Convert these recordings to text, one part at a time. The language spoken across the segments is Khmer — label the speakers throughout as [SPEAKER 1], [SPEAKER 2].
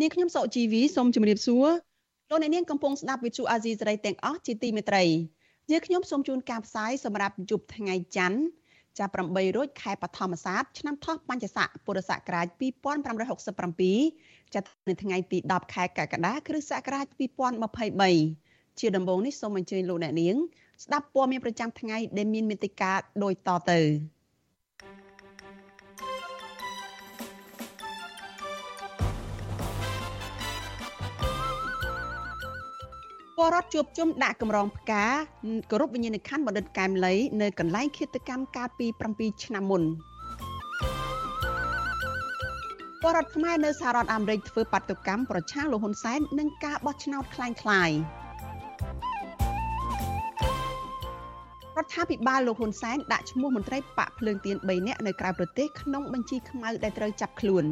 [SPEAKER 1] នាងខ្ញុំសុជីវីសូមជម្រាបសួរលោកអ្នកនាងកំពុងស្ដាប់ Vuthu Azizi Serai ទាំងអស់ជាទីមេត្រីយើងខ្ញុំសូមជូនការផ្សាយសម្រាប់យប់ថ្ងៃច័ន្ទចាប់8រោចខែបឋមសាទឆ្នាំថោះបញ្ញស័កពុរសករាជ2567ចាប់នៅថ្ងៃទី10ខែកក្កដាគ្រិស្តសករាជ2023ជាដំបូងនេះសូមអញ្ជើញលោកអ្នកនាង ស្ដាប់ព័ត៌មានប្រចាំថ្ងៃដែលមានមេតិការដូចតទៅ ពលរដ្ឋជួបជុំដាក់កម្រងផ្កាគោរពវិញ្ញាណក្ខន្ធបណ្ឌិតកែមលីនៅកន្លែងឃាតកម្មកាលពី7ឆ្នាំមុនពលរដ្ឋខ្មែរនៅសហរដ្ឋអាមេរិកធ្វើបាតុកម្មប្រឆាំងលោកហ៊ុនសែននឹងការបោះឆ្នោតคล้ายៗរដ្ឋាភិបាលលោកហ៊ុនសែនដាក់ឈ្មោះមន្ត្រីបកភ្លើងទៀន3នាក់នៅក្រៅប្រទេសក្នុងបញ្ជីខ្មៅដែលត្រូវចាប់ខ្លួន។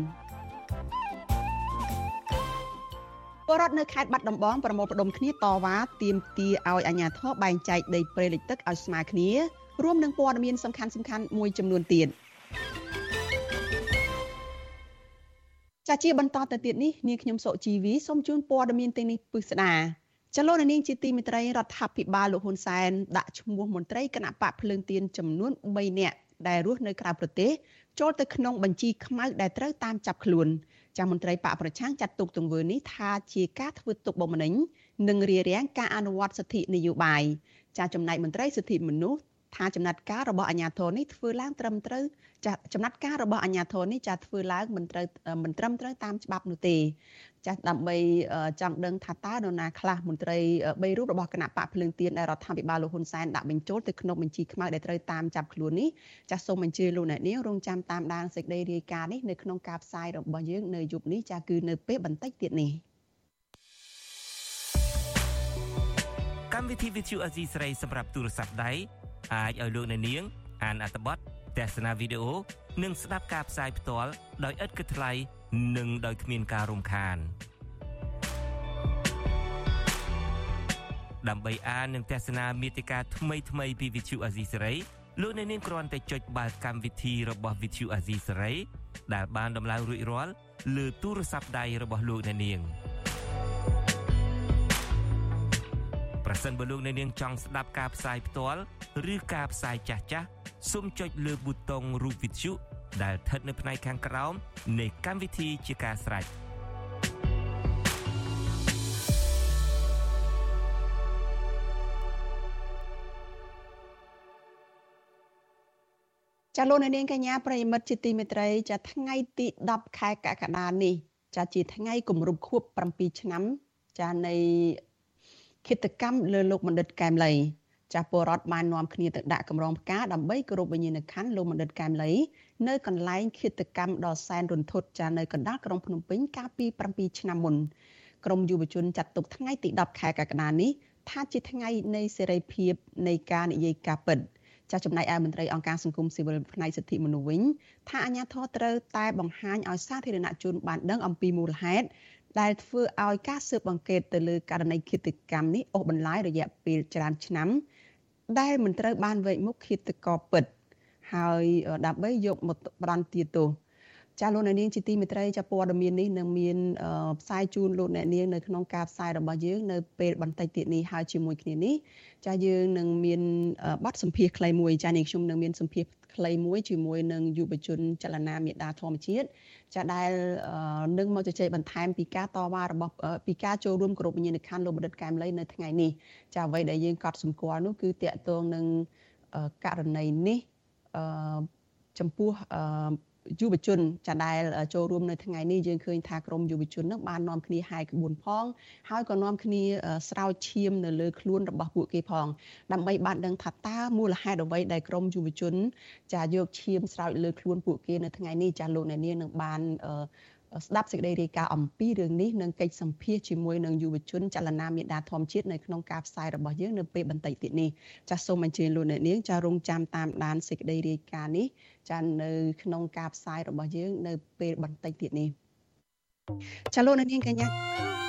[SPEAKER 1] ពលរដ្ឋនៅខេត្តបាត់ដំបងប្រមូលផ្ដុំគ្នាតវ៉ាទាមទារឲ្យអាជ្ញាធរបែងចែកដីព្រៃលិចទឹកឲ្យស្មើគ្នារួមនឹងព័ត៌មានសំខាន់សំខាន់មួយចំនួនទៀតចាជាបន្តទៅទៀតនេះនាងខ្ញុំសុជីវីសូមជូនព័ត៌មានទាំងនេះពិស្ដាចលនានាងជាទីមេត្រីរដ្ឋាភិបាលលោកហ៊ុនសែនដាក់ឈ្មោះមន្ត្រីគណៈបកភ្លើងទៀនចំនួន3នាក់ដែលរស់នៅក្រៅប្រទេសចូលទៅក្នុងបញ្ជីខ្មៅដែលត្រូវតាមចាប់ខ្លួន ចាស់មន្ត្រីបកប្រឆាំងចាត់ទុកទង្វើនេះថាជាការធ្វើទុកបុកម្នេញនិងរារាំងការអនុវត្តសិទ្ធិនយោបាយចាស់ចំណែកមន្ត្រីសិទ្ធិមនុស្សថាចំណាត់ការរបស់អាជ្ញាធរនេះធ្វើឡើងត្រឹមត្រូវចាចំណាត់ការរបស់អាជ្ញាធរនេះចាធ្វើឡើងមិនត្រូវមិនត្រឹមត្រូវតាមច្បាប់នោះទេចាដើម្បីចង់ដឹងថាតើនរណាខ្លះមន្ត្រី3រូបរបស់គណៈបកភ្លើងទៀនដែលរដ្ឋាភិបាលលោកហ៊ុនសែនដាក់បញ្ចូលទៅក្នុងបញ្ជីខ្មៅដែលត្រូវតាមចាប់ខ្លួននេះចាសូមអញ្ជើញលោកអ្នកនាងរងចាំតាមដានសេចក្តីរាយការណ៍នេះនៅក្នុងការផ្សាយរបស់យើងនៅយប់នេះចាគឺនៅពេលបន្តិចទៀតនេះ
[SPEAKER 2] កម្មវិធី Vithu Azizi ស្រីសម្រាប់ទូរស័ព្ទដៃអាចឲ្យលោកអ្នកនាងអានអត្ថបទទស្សនាវីដេអូ និងស្ដាប់ការផ្សាយផ្ទាល់ដោយឥតគិតថ្លៃនិងដោយគ្មានការរំខានដើម្បីអាននិងទស្សនាមេតិការថ្មីថ្មីពី Vithu Azisari លោកអ្នកនាងគ្រាន់តែចុចបាល់កម្មវិធីរបស់ Vithu Azisari ដែលបានដំឡើងរួចរាល់លើទូរស័ព្ទដៃរបស់លោកអ្នកនាងប្រសិនបើលោកអ្នកនាងចង់ស្ដាប់ការផ្សាយផ្ទាល់ឬការផ្សាយចាស់ចាស់សូមចុចលើប៊ូតុងរូបវិទ្យុ ដែលស្ថិតនៅផ្នែកខាងក្រោមនៃកម្មវិធីជាការស្រេច
[SPEAKER 1] ចាលោកនាងកញ្ញាប្រិមិត្តជាទីមេត្រីចាថ្ងៃទី10ខែកក្កដានេះចាជាថ្ងៃគម្រប់ខួប7ឆ្នាំ ចានៃគិតកម្មលើលោកបណ្ឌិតកែមលី ចាស់ពលរដ្ឋបាននាំគ្នាទៅដាក់កម្រងផ្កាដើម្បីគោរពវិញ្ញាណក្ខន្ធលោកបណ្ឌិតកែមលីនៅកន្លែងឃាតកម្មដ៏សែនរន្ធត់ចានៅកណ្ដាលក្រុងភ្នំពេញកាលពី7ឆ្នាំមុនក្រមយុវជនចាត់ទុកថ្ងៃទី10ខែកក្កដានេះថាជាថ្ងៃនៃសេរីភាពនៃការនិយាយការពិតចាស់ចំណែកឯមន្ត្រីអង្គការសង្គមស៊ីវិលផ្នែកសិទ្ធិមនុស្សវិញថាអាញាធរត្រូវតែបង្ហាញឲ្យសាធារណជនបានដឹងអំពីមូលហេតុដែលធ្វើឲ្យការស៊ើបអង្កេតទៅលើករណីឃាតកម្មនេះអូសបន្លាយរយៈពេលច្រើនឆ្នាំ ដែលមិនត្រូវបានវែកមុខឃាតករពិត ហើយដើម្បីយកមកបដទាទោសចាលោកអ្នកនាងជាទីមេត្រីចាព័ត៌មាននេះនឹងមានផ្សាយជូនលោកអ្នកនាងនៅក្នុងការផ្សាយរបស់យើងនៅពេលបន្តិចទៀតនេះហើយជាមួយគ្នានេះចាយើងនឹងមានបទសម្ភាសន៍ខ្លីមួយចានាងខ្ញុំនឹងមានសម្ភាសន៍ ខ្លីមួយជាមួយនឹងយុវជនចលនាមេដាធម្មជាតិចាដែលនឹងមកជជែកបន្ថែមពីការតវ៉ារបស់ពីការចូលរួមគោរពវិញ្ញាណក្ខន្ធលោកបណ្ឌិតកែមលីនៅថ្ងៃនេះចាអ្វីដែលយើងកត់សម្គាល់នោះគឺតកតងនឹងករណីនេះចំពោះ យុវជនចាដែលចូលរួមនៅថ្ងៃនេះយើងឃើញថាក្រមយុវជននឹងបាននាំគ្នាហាយក្បួនផង ហើយក៏នាំគ្នាស្រោចឈាមនៅលើខ្លួនរបស់ពួកគេផង ដើម្បីបានដឹងថាតើមូលហេតុអ្វីដែលក្រមយុវជន ចាយកឈាមស្រោចលើខ្លួនពួកគេនៅថ្ងៃនេះចាលោកអ្នកនាងនឹងបាន ស្ដាប់សេចក្តីរាយការណ៍អំពីរឿងនេះនិងកិច្ចសម្ភាសជាមួយនឹងយុវជនចលនាមេដាធម្មជាតិនៅក្នុងការផ្សាយរបស់យើងនៅពេលបន្តិចទៀតនេះចាសសូមអញ្ជើញលោកអ្នកនាងចាសរងចាំតាមដានសេចក្តីរាយការណ៍នេះចាសនៅក្នុងការផ្សាយរបស់យើងនៅពេលបន្តិចទៀតនេះចាសលោកអ្នកនាងកញ្ញា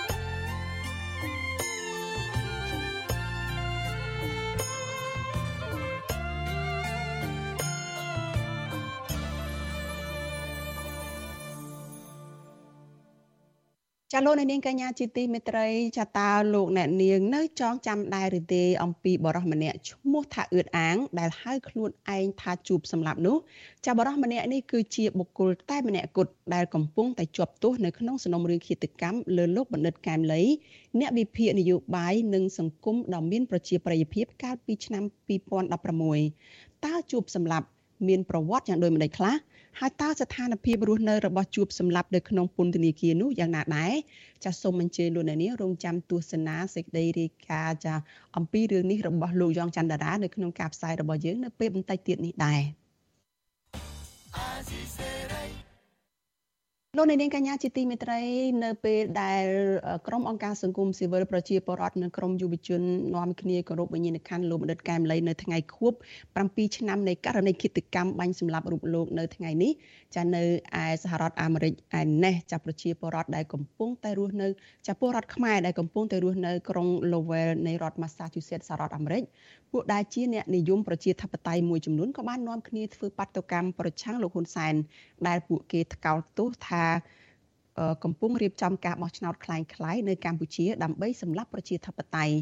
[SPEAKER 1] ចាលោកអ្នកនាងកញ្ញាជាទីមេត្រីចាតើលោកអ្នកនាងនៅចងចាំដែរឬទេអំពីបរិសម្នាក់ឈ្មោះថាអឿតអាង ដែលហៅខ្លួនឯងថាជួបសម្លាប់នោះចាបរិសម្នាក់នេះគឺជាបុគ្គលតែម្នាក់គត់ដែលកំពុងតែជាប់ទោសនៅក្នុងសំណុំរឿងឃាតកម្មលើលោកបណ្ឌិតកែមលីអ្នកវិភាគនយោបាយនិងសង្គមដ៏មានប្រជាប្រិយភាពកាលពីឆ្នាំ2016តើជួបសម្លាប់មានប្រវត្តិយ៉ាងដូចម្តេចខ្លះ ហើយតើស្ថានភាពរស់នៅរបស់ជួបសម្លាប់នៅក្នុងពន្ធនាគារនោះយ៉ាងណាដែរចាសសូមអញ្ជើញលោកអ្នកនាងរងចាំទស្សនាសេចក្តីរាយការណ៍ចាអំពីរឿងនេះរបស់លោកយ៉ងច័ន្ទតារានៅក្នុងការផ្សាយរបស់យើងនៅពេលបន្តិចទៀតនេះដែរ លោកនាងកញ្ញាជាទីមេត្រីនៅពេលដែលក្រមអង្គការសង្គមស៊ីវិលប្រជាពលរដ្ឋនិងក្រមយុវជននាំគ្នាគោរពវិញ្ញាណក្ខន្ធលោកបណ្ឌិតកែមលីនៅថ្ងៃខួប7ឆ្នាំនៃករណីឃាតកម្មបាញ់សម្លាប់រូបលោកនៅថ្ងៃនេះចានៅឯសហរដ្ឋអាមេរិកឯនេះចាប្រជាពលរដ្ឋដែលកំពុងតែរស់នៅចាពលរដ្ឋខ្មែរដែលកំពុងតែរស់នៅក្រុង Lowell នៃរដ្ឋ Massachusetts សហរដ្ឋអាមេរិកពួកដែលជាអ្នកនិយមប្រជាធិបតេយ្យមួយចំនួនក៏បាននាំគ្នាធ្វើបាតុកម្មប្រឆាំងលោកហ៊ុនសែនដែលពួកគេថ្កោលទោសថាកំពុងរៀបចំការបោះឆ្នោតคล้ายៗនៅកម្ពុជាដើម្បីសម្លាប់ប្រជាធិបតេយ្យ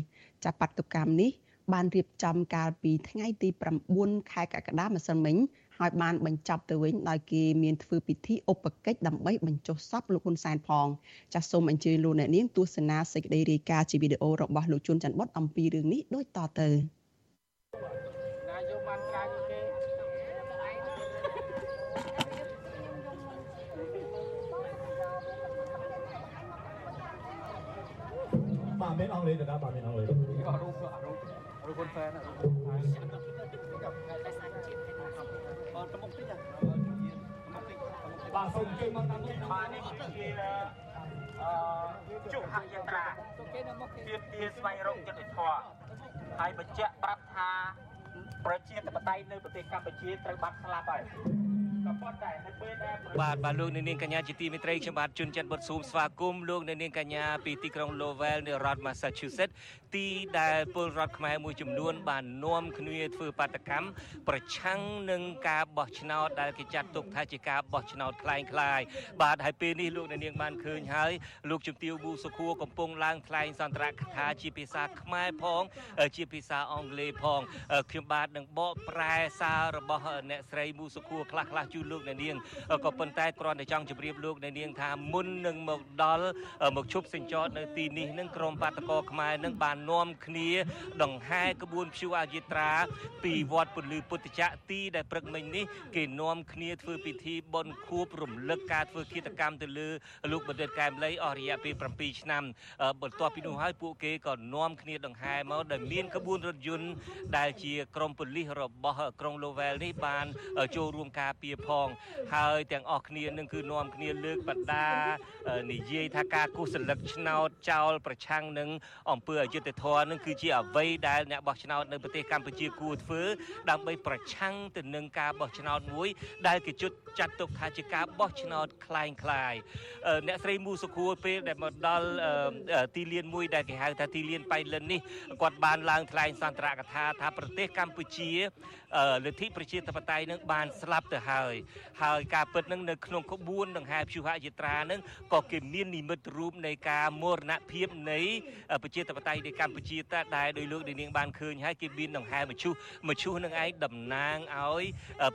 [SPEAKER 1] ចាប់បាតុកម្មនេះបានរៀបចំកាលពីថ្ងៃទី9ខែកក្កដាម្សិលមិញហើយបានបញ្ចប់ទៅវិញដោយគេមានធ្វើពិធីឧបកិច្ចដើម្បីបញ្ចុះសពលោកហ៊ុនសែនផងចាសសូមអញ្ជើញលោកអ្នកនាងទស្សនាសេចក្តីរាយការណ៍ជាវីដេអូរបស់លោកជួនច័ន្ទបុតអំពីរឿងនេះដូចតទៅ
[SPEAKER 3] បាទមានអង់គ្លេសទៅដល់បាទមានអង់គ្លេសអត់រូបអត់រូបអត់រូបហ៊ុនសែនអត់រូបបាទទៅមុខតិចបាទសូមជួយមកតាមនេះបាទនេះជាអឺជុហយត្រាទៀមទាស្វែងរកយុត្តិធម៌ហើយបញ្ជាក់ប្រាប់ថាប្រជាធិបតេយ្យនៅប្រទេសកម្ពុជាត្រូវបាត់ស្លាប់ហើយ
[SPEAKER 2] បាទបាទលោកនាងកញ្ញាជាទីមេត្រីខ្ញុំបាទជួនច័ន្ទបុតស៊ូមស្វាគមន៍លោកនាងកញ្ញាពីទីក្រុង Lowell នៃរដ្ឋ Massachusetts ទីដែលពលរដ្ឋខ្មែរមួយចំនួន បាននាំគ្នាធ្វើបាតកម្មប្រឆាំងនឹងការបោះឆ្នោតដែលគេចាត់ទុកថាជាការបោះឆ្នោតคล้ายคล้ายបាទហើយពេលនេះលោកនាងបានឃើញហើយលោកជំទាវប៊ូសុខួរកំពុងឡើងថ្លែងសន្ទរកថាជាភាសាខ្មែរផង ជាភាសាអង់គ្លេសផងខ្ញុំបាទនឹងបកប្រែសាររបស់អ្នកស្រីប៊ូសុខួរខ្លះខ្លះជូន លោកអ្នកនាងក៏ប៉ុន្តែគ្រាន់តែចង់ជម្រាបលោកអ្នកនាងថាមុននឹងមកដល់មកជប់សេចចតនៅទីនេះនឹងក្រុមបាតកោខ្មែរនឹងបាននាំគ្នាដង្ហែក្បួនព្យួរអយាត្រា ពីវត្តពលឺពុទ្ធចក្រទីដែលព្រឹកមិញនេះគេនាំគ្នាធ្វើពិធីបុណ្យខួបរំលឹកការធ្វើគិតកម្មទៅលើលោកបណ្ឌិតកែមលីអស់រយៈពេល7ឆ្នាំបន្ទាប់ពីនោះហើយពួកគេក៏នាំគ្នាដង្ហែមកដែលមានក្បួនរថយន្តដែលជាក្រុមប៉ូលីសរបស់ក្រុង Lowell នេះបានចូលរួមការពារផងហើយទាំងអស់គ្នានឹងគឺនាំគ្នាលើកបដានិយាយថាការគូសសិលឹកឆ្នោតចោលប្រឆាំងនឹងអង្គើអយុធធរនឹងគឺជាអ្វីដែលអ្នកបោះឆ្នោតនៅប្រទេសកម្ពុជាគួរធ្វើដើម្បីប្រឆាំងទៅនឹងការបោះឆ្នោតមួយ ដែលគេជុតចាត់ទុកថាជាការបោះឆ្នោតคล้ายคล้ายអ្នកស្រីមូសុខួរពេលដែលមកដល់ទីលានមួយដែលគេហៅថាទីលានបៃលិននេះគាត់បានឡើងថ្លែងសន្ទរកថាថាប្រទេសកម្ពុជាលទ្ធិប្រជាធិបតេយ្យនឹងបានស្លាប់ទៅហើយ ហើយការពិតនឹងនៅក្នុងក្បួនដង្ហែព្យុហយាត្រានឹងក៏គេមាននិមិត្តរូបនៃការមរណភាពនៃប្រជាធិបតេយ្យនៃកម្ពុជាតដែលដោយលោកនាងបានឃើញហើយគេមានដង្ហែមឈូសមឈូសនឹងឯងតំណាងឲ្យ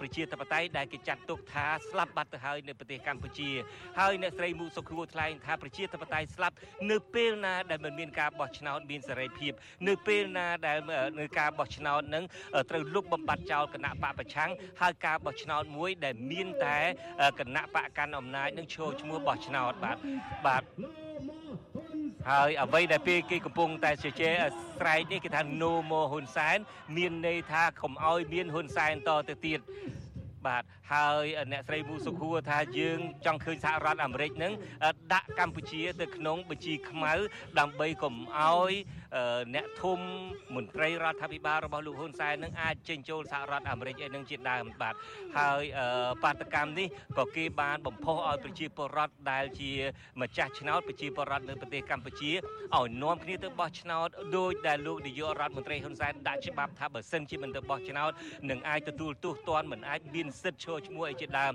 [SPEAKER 2] ប្រជាធិបតេយ្យដែលគេចាត់ទុកថាស្លាប់បាត់ទៅហើយនៅប្រទេសកម្ពុជាហើយអ្នកស្រីមូសុខួរថ្លែងថាប្រជាធិបតេយ្យស្លាប់នៅពេលណាដែលមិនមានការបោះឆ្នោតមានសេរីភាព នៅពេលណាដែលនៅការបោះឆ្នោតនឹងត្រូវលុបបំបាត់ចោលគណៈបកប្រឆាំងហើយការបោះឆ្នោតមួយដែលមានតែគណៈបកកាន់អំណាចនឹងឈរឈ្មោះបោះឆ្នោតបាទបាទហើយអ្វីដែលពេលគេកំពុងតែជជែកស្រែកនេះគេថា no more ហ៊ុនសែនមានន័យថាកុំឲ្យមានហ៊ុនសែនតទៅទៀតបាទហើយអ្នកស្រីមូសុខួរថាយើងចង់ឃើញសហរដ្ឋអាមេរិកនឹងដាក់កម្ពុជាទៅក្នុងបញ្ជីខ្មៅដើម្បីកុំឲ្យ អ្នកធំមន្ត្រីរដ្ឋាភិបាលរបស់លោកហ៊ុនសែននឹងអាចចេញចូលសហរដ្ឋអាមេរិកឯនឹងជាដើមបាទហើយបាតកម្មនេះក៏គេបានបំផុសឲ្យប្រជាពលរដ្ឋដែលជាម្ចាស់ឆ្នោតប្រជាពលរដ្ឋនៅប្រទេសកម្ពុជាឲ្យនាំគ្នាទៅបោះឆ្នោតដោយដែលលោកនាយករដ្ឋមន្ត្រីហ៊ុនសែនដាក់ច្បាប់ថាបើសិនជាមិនទៅបោះឆ្នោតនឹងអាចទទួលទោសទណ្ឌមិនអាចមានសិទ្ធិឈរឈ្មោះអីជាដើម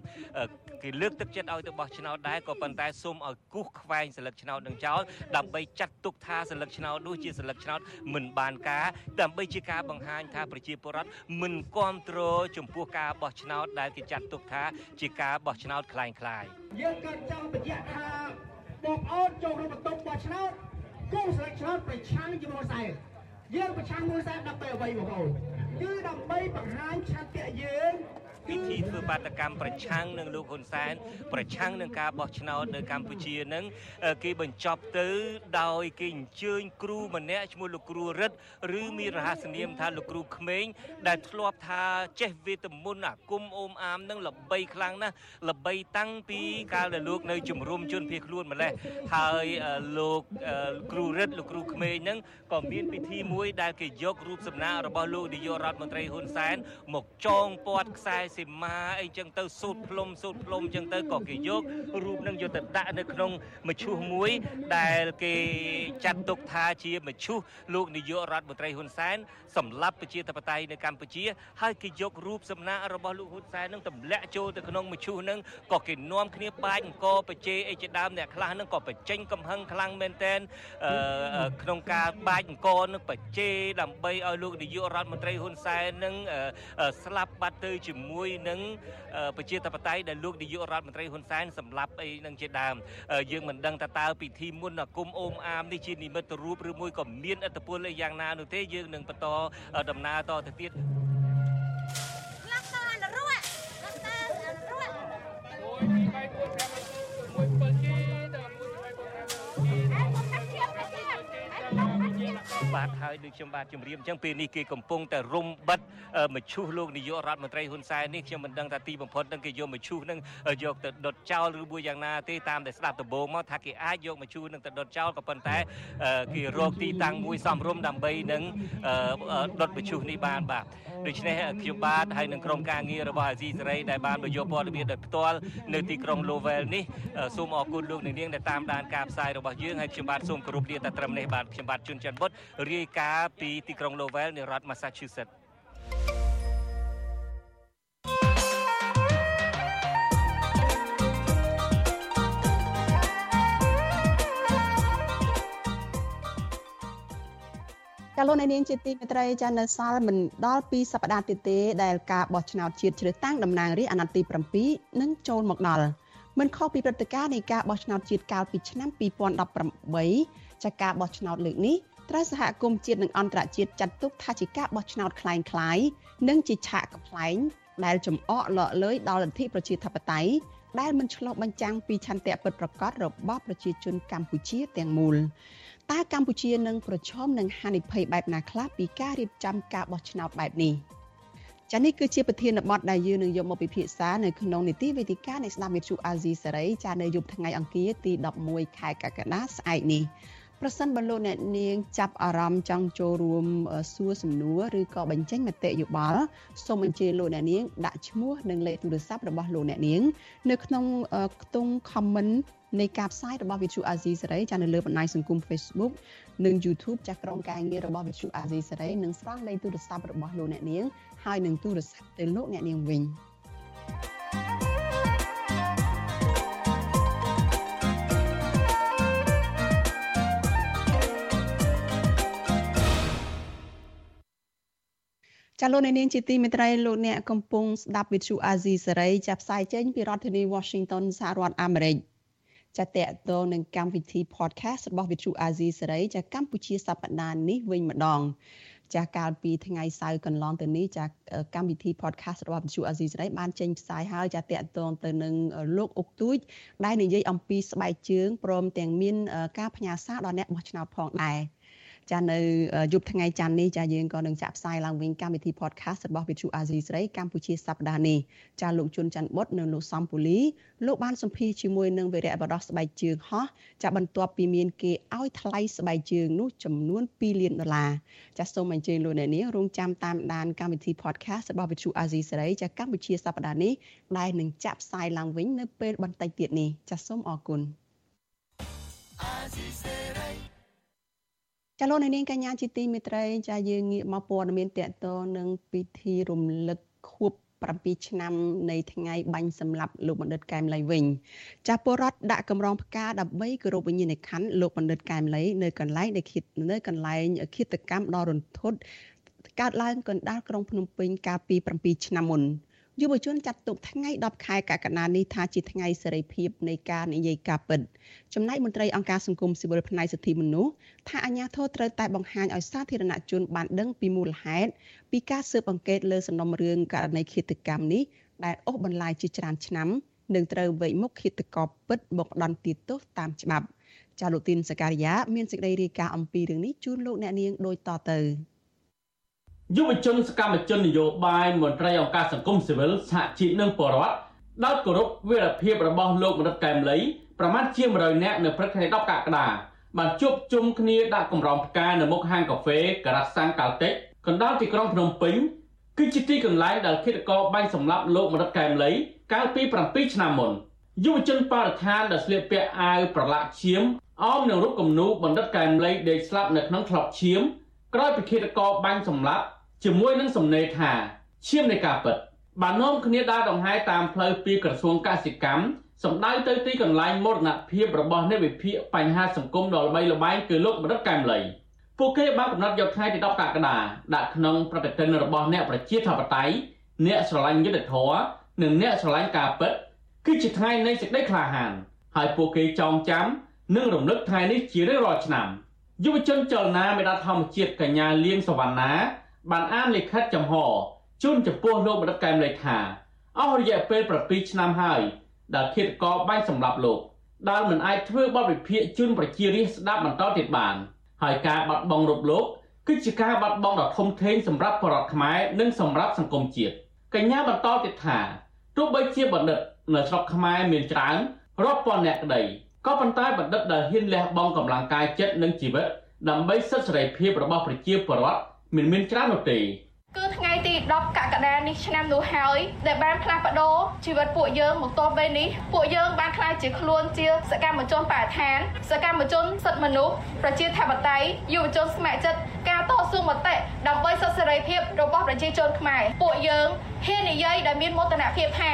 [SPEAKER 2] គេលើកទឹកចិត្តឲ្យទៅបោះឆ្នោតដែរក៏ប៉ុន្តែសូមឲ្យគូសខ្វែងសិលឹកឆ្នោតនឹងចោលដើម្បីចាត់ទុកថាសិលឹកឆ្នោតនោះជាសិលឹកឆ្នោតមិនបានការដើម្បីជាការបង្ហាញថាប្រជាពលរដ្ឋមិនគ្រប់គ្រងចំពោះការបោះឆ្នោតដែលគេចាត់ទុកថាជាការបោះឆ្នោតคล้ายៗ
[SPEAKER 4] យើងកើតចង់បញ្ជាក់ថាបងប្អូនចូលរួមបន្ទប់បោះឆ្នោតគូសិលឹកឆ្នោតប្រឆាំងជាមួយសែនយើងប្រឆាំងមួយសែនដើម្បីអ្វីបងប្អូនគឺដើម្បីបង្ហាញឆន្ទៈយើង
[SPEAKER 2] ពិធីធ្វើបាតកម្មប្រឆាំងនឹងលោកហ៊ុនសែនប្រឆាំងនឹងការបោះឆ្នោតនៅកម្ពុជានឹងគេបញ្ចប់ទៅដោយគេអញ្ជើញគ្រូម្នាក់ឈ្មោះលោកគ្រូរិទ្ធឬមានរហស្សនាមថាលោកគ្រូក្មេងដែលធ្លាប់ថាចេះវេទមន្តអាគមអូមអាមនឹងល្បីខ្លាំងណាស់ល្បីតាំងពីកាលដែលលោកនៅជំរុំជនភៀសខ្លួនម្លេះហើយលោកគ្រូរិទ្ធលោកគ្រូក្មេងនឹងក៏មានពិធីមួយដែលគេយករូបសំណាករបស់លោកនាយករដ្ឋមន្ត្រីហ៊ុនសែនមកចងពាត់ខ្សែសីមាអីចឹងទៅសូត្រផ្លុំសូត្រផ្លុំចឹងទៅក៏គេយករូបនឹងយកទៅដាក់នៅក្នុងមឈូសមួយ ដែលគេចាត់ទុកថាជាមឈូសលោកនាយករដ្ឋមន្ត្រីហ៊ុនសែនសម្លាប់ប្រជាធិបតេយ្យនៅកម្ពុជា ហើយគេយករូបសំណាករបស់លោកហ៊ុនសែននឹងទម្លាក់ចូលទៅក្នុងមឈូសនឹងក៏គេនាំគ្នាបាចអង្គបច្ចេអីជាដើមអ្នកខ្លះនឹងក៏បញ្ចេញកំហឹងខ្លាំងមែនតែនក្នុងការបាចអង្គនឹងបច្ចេដើម្បីឲ្យលោកនាយករដ្ឋមន្ត្រីហ៊ុនសែននឹងស្លាប់បាត់ទៅជាមួយនឹងប្រជាធិបតេយ្យដែលលោកនាយករដ្ឋមន្ត្រីហ៊ុនសែនសម្លាប់អីនឹងជាដើមយើងមិនដឹងថាតើពិធីមុនអាគមអូមអាមនេះជានិមិត្តរូបឬមួយក៏មានឥទ្ធិពលអីយ៉ាងណានោះទេយើងនឹងបន្តដំណើរតទៅទៀត បាទហើយដូចខ្ញុំបាទជម្រាបអញ្ចឹងពេលនេះគេកំពុងតែរុំបិទមឈូសលោកនាយករដ្ឋមន្ត្រីហ៊ុនសែននេះខ្ញុំមិនដឹងថាទីបំផុតនឹងគេយកមឈូសនឹងយកទៅដុតចោលឬមួយយ៉ាងណាទេតាមតែស្ដាប់ដំបូងមកថាគេអាចយកមឈូសនឹងទៅដុតចោលក៏ប៉ុន្តែគេរកទីតាំងមួយសមរម្យដើម្បីនឹងដុតមឈូសនេះបានបាទដូច្នេះខ្ញុំបាទហើយនឹងក្រុមការងាររបស់អាស៊ីសេរីដែលបានបញ្យកព័ត៌មានដោយផ្ទាល់នៅទីក្រុង Lowell នេះសូមអរគុណលោកនាងដែលតាមដានការផ្សាយរបស់យើងហើយខ្ញុំបាទសូមគោរពលាតែត្រឹមនេះបាទខ្ញុំបាទជួនច័ន្ទបុតរាយការណ៍ពីទីក្រុង Lowell នៃរដ្ឋ Massachusetts
[SPEAKER 1] កាលលោកនាងជាទីមេត្រីចានៅសល់មិនដល់2សប្តាហ៍ទៀតទេដែលការបោះឆ្នោតជាតិជ្រើសតាំងតំណាងរាស្ត្រអាណត្តិទី7នឹងចូលមកដល់មិនខុសពីព្រឹត្តិការណ៍នៃការបោះឆ្នោតជាតិកាលពីឆ្នាំ2018ចាការបោះឆ្នោតលើកនេះ ត្រូវសហគមន៍ជាតិនិងអន្តរជាតិចាត់ទុកថាជាការបោះឆ្នោតคล้ายคล้ายនិងជាឆាកកំ pl ែងដែលចំអកលក់លើយដល់លទ្ធិប្រជាធិបតេយ្យដែលមិនឆ្លុះបញ្ចាំងពីឆន្ទៈពិតប្រាកដរបស់ប្រជាជនកម្ពុជាទាំងមូលតើកម្ពុជានឹងប្រឈមនឹងហានិភ័យបែបណាខ្លះពីការរៀបចំការបោះឆ្នោតបែបនេះចានេះគឺជាប្រធានបទដែលយើងនឹងយកមកពិភាក្សានៅក្នុងនីតិវេទិកានៃស្ដាប់វិទ្យុអាស៊ីសេរីចានៅយប់ថ្ងៃអង្គារទី11ខែកក្កដាស្អែកនេះ ប្រសិនបើលោកអ្នកនាងចាប់អារម្មណ៍ចង់ចូលរួមសួរសំណួរឬក៏បញ្ចេញមតិយោបល់សូមអញ្ជើញលោកអ្នកនាងដាក់ឈ្មោះនិងលេខទូរស័ព្ទរបស់លោកអ្នកនាង នៅក្នុងខ្ទង់ comment នៃការផ្សាយរបស់ Vithu Azizi សេរីចានៅលើបណ្ដាញសង្គម Facebook និង YouTube ចាស់ក្រុមការងាររបស់ Vithu Azizi សេរីនឹងស្រង់លេខទូរស័ព្ទរបស់លោកអ្នកនាងហើយនឹងទូរស័ព្ទទៅលោកអ្នកនាងវិញ។ ចាលោកនាងជាទីមេត្រីលោកអ្នកកំពុងស្ដាប់វិទ្យុអាស៊ីសេរីចាប់ផ្សាយចេញពីរដ្ឋធានី Washington សហរដ្ឋអាមេរិកចាតកតងនឹងកម្មវិធី podcast របស់វិទ្យុអាស៊ីសេរីចាកម្ពុជាសប្តាហ៍នេះវិញម្ដងចាកាលពីថ្ងៃសៅរ៍កន្លងទៅនេះចាកម្មវិធី podcast របស់វិទ្យុអាស៊ីសេរីបានចេញផ្សាយហើយចាតកតងទៅនឹងលោកអុកទូចដែលនិយាយអំពីស្បែកជើងព្រមទាំងមានការផ្ញើសារដល់អ្នកបោះឆ្នោតផងដែរ ចានៅយប់ថ្ងៃច័ន្ទនេះចាយើងក៏នឹងចាក់ផ្សាយឡើងវិញកម្មវិធី podcast របស់ Vithu Azizi ស្រីកម្ពុជាសប្តាហ៍នេះចាលោកជុនច័ន្ទបុតនិងលោកសំពូលីលោកបានសម្ភាសជាមួយនឹងវីរៈបដោះស្បែកជើងហោះចាបន្ទាប់ពីមានគេឲ្យថ្លៃស្បែកជើងនោះចំនួន2លានដុល្លារចាសូមអញ្ជើញលោកអ្នកនាងរងចាំតាមដានកម្មវិធី podcast របស់ Vithu Azizi ស្រីចាកម្ពុជាសប្តាហ៍នេះដែលនឹងចាក់ផ្សាយឡើងវិញនៅពេលបន្តិចទៀតនេះចាសូមអរគុណ Azizi ចាលោកនាងកញ្ញាជាទីមេត្រីចាយើងងាកមកព័ត៌មានតកតនឹងពិធីរំលឹកខួប7ឆ្នាំនៃថ្ងៃបាញ់សម្លាប់លោកបណ្ឌិតកែមលីវិញចាពលរដ្ឋដាក់កម្រងផ្កាដើម្បីគោរពវិញ្ញាណក្ខន្ធលោកបណ្ឌិតកែមលីនៅកន្លែងដែលឃាតនៅកន្លែងឃាតកម្មដ៏រន្ធត់កើតឡើងកណ្ដាលក្រុងភ្នំពេញកាលពី7ឆ្នាំមុន យុវជនចាត់ទុកថ្ងៃ10ខែកក្កដានេះថាជាថ្ងៃសេរីភាពនៃការនិយាយការពិតចំណែកមន្ត្រីអង្គការសង្គមស៊ីវិលផ្នែកសិទ្ធិមនុស្សថាអាជ្ញាធរត្រូវតែបង្ហាញឲ្យសាធារណជនបានដឹងពីមូលហេតុពីការស៊ើបអង្កេតលើសំណុំរឿងករណីឃាតកម្មនេះដែលអូសបន្លាយជាច្រើនឆ្នាំនឹងត្រូវវេកមុខឃាតករពិតមកដន្ទាទោសតាមច្បាប់ចាលោកទីនសការីយ៉ាមានសេចក្តីរាយការណ៍អំពីរឿងនេះជូនលោកអ្នកនាងដូចតទៅ
[SPEAKER 5] យុវជនសកម្មជននយោបាយមន្ត្រីអង្គការសង្គមស៊ីវិលសហជីពនិងបរដ្ឋដោយគោរពវីរភាពរបស់លោកមនិតកែមលីប្រមាណជា100នាក់នៅព្រឹកថ្ងៃ10កក្កដាបានជួបជុំគ្នាដាក់កម្រងផ្កានៅមុខហាងកាហ្វេការ៉ាសាំងកាល់តិចកណ្ដាលទីក្រុងភ្នំពេញគឺជាទីកន្លែងដែលឃាតករបាញ់សម្លាប់លោកមនិតកែមលីកាលពី7ឆ្នាំមុនយុវជនបរិស្ថានដែលស្លៀកពាក់អាវប្រឡាក់ឈាមអមនឹងរូបគំនូបណ្ឌិតកែមលីដេកស្លាប់នៅក្នុងថ្លុកឈាមក្រោយពីឃាតករបាញ់សម្លាប់ ជាមួយនឹងសំណេរថាឈាមនៃការពិតបាននាំគ្នាដើរដង្ហែតាមផ្លូវពីក្រសួងកសិកម្មសម្ដៅទៅទីកន្លែងមរណភាពរបស់អ្នកវិភាគបញ្ហាសង្គមដ៏ល្បីល្បាញគឺលោកបណ្ឌិតកែមលីពួកគេបានកំណត់យកថ្ងៃទី10កក្កដាដាក់ក្នុងប្រតិទិនរបស់អ្នកប្រជាធិបតេយ្យអ្នកស្រឡាញ់យុត្តិធម៌និងអ្នកស្រឡាញ់ការពិតគឺជាថ្ងៃនៃសេចក្តីក្លាហានហើយពួកគេចងចាំនិងរំលឹកថ្ងៃនេះជារៀងរាល់ឆ្នាំយុវជនចលនាមេដាធម្មជាតិកញ្ញាលៀងសវណ្ណា បានអានលិខិតចំហជូនចំពោះលោកបណ្ឌិតកែមលេខាអស់រយៈពេល7ឆ្នាំហើយដែលឃាតករបាញ់សម្លាប់លោកដែលមិនអាចធ្វើបទវិភាគជូនប្រជារាស្ត្រស្ដាប់បន្តទៀតបានហើយការបាត់បង់រូបលោកគឺជាការបាត់បង់ដ៏ធំធេងសម្រាប់ប្រជារដ្ឋខ្មែរនិងសម្រាប់សង្គមជាតិកញ្ញាបន្តទៀតថាទោះបីជាបណ្ឌិតនៅស្រុកខ្មែរមានច្រើនរាប់ពាន់អ្នកក្តីក៏ប៉ុន្តែបណ្ឌិតដែលហ៊ានលះបង់កម្លាំងកាយចិត្តនិងជីវិតដើម្បីសិទ្ធិសេរីភាពរបស់ប្រជាពលរដ្ឋ មិនមានច្រើននោះទេ
[SPEAKER 6] គឺថ្ងៃទី10កក្កដានេះឆ្នាំនោះហើយដែលបានផ្លាស់ប្ដូរជីវិតពួកយើងមកទល់ពេលនេះពួកយើងបានក្លាយជាខ្លួនជាសកម្មជនបរិស្ថាន សកម្មជនសិទ្ធិមនុស្សប្រជាធិបតេយ្យយុវជនស្ម័គ្រចិត្តការតស៊ូមតិដើម្បីសិទ្ធិសេរីភាពរបស់ប្រជាជនខ្មែរពួកយើងហ៊ាននិយាយដែលមានមោទនភាពថា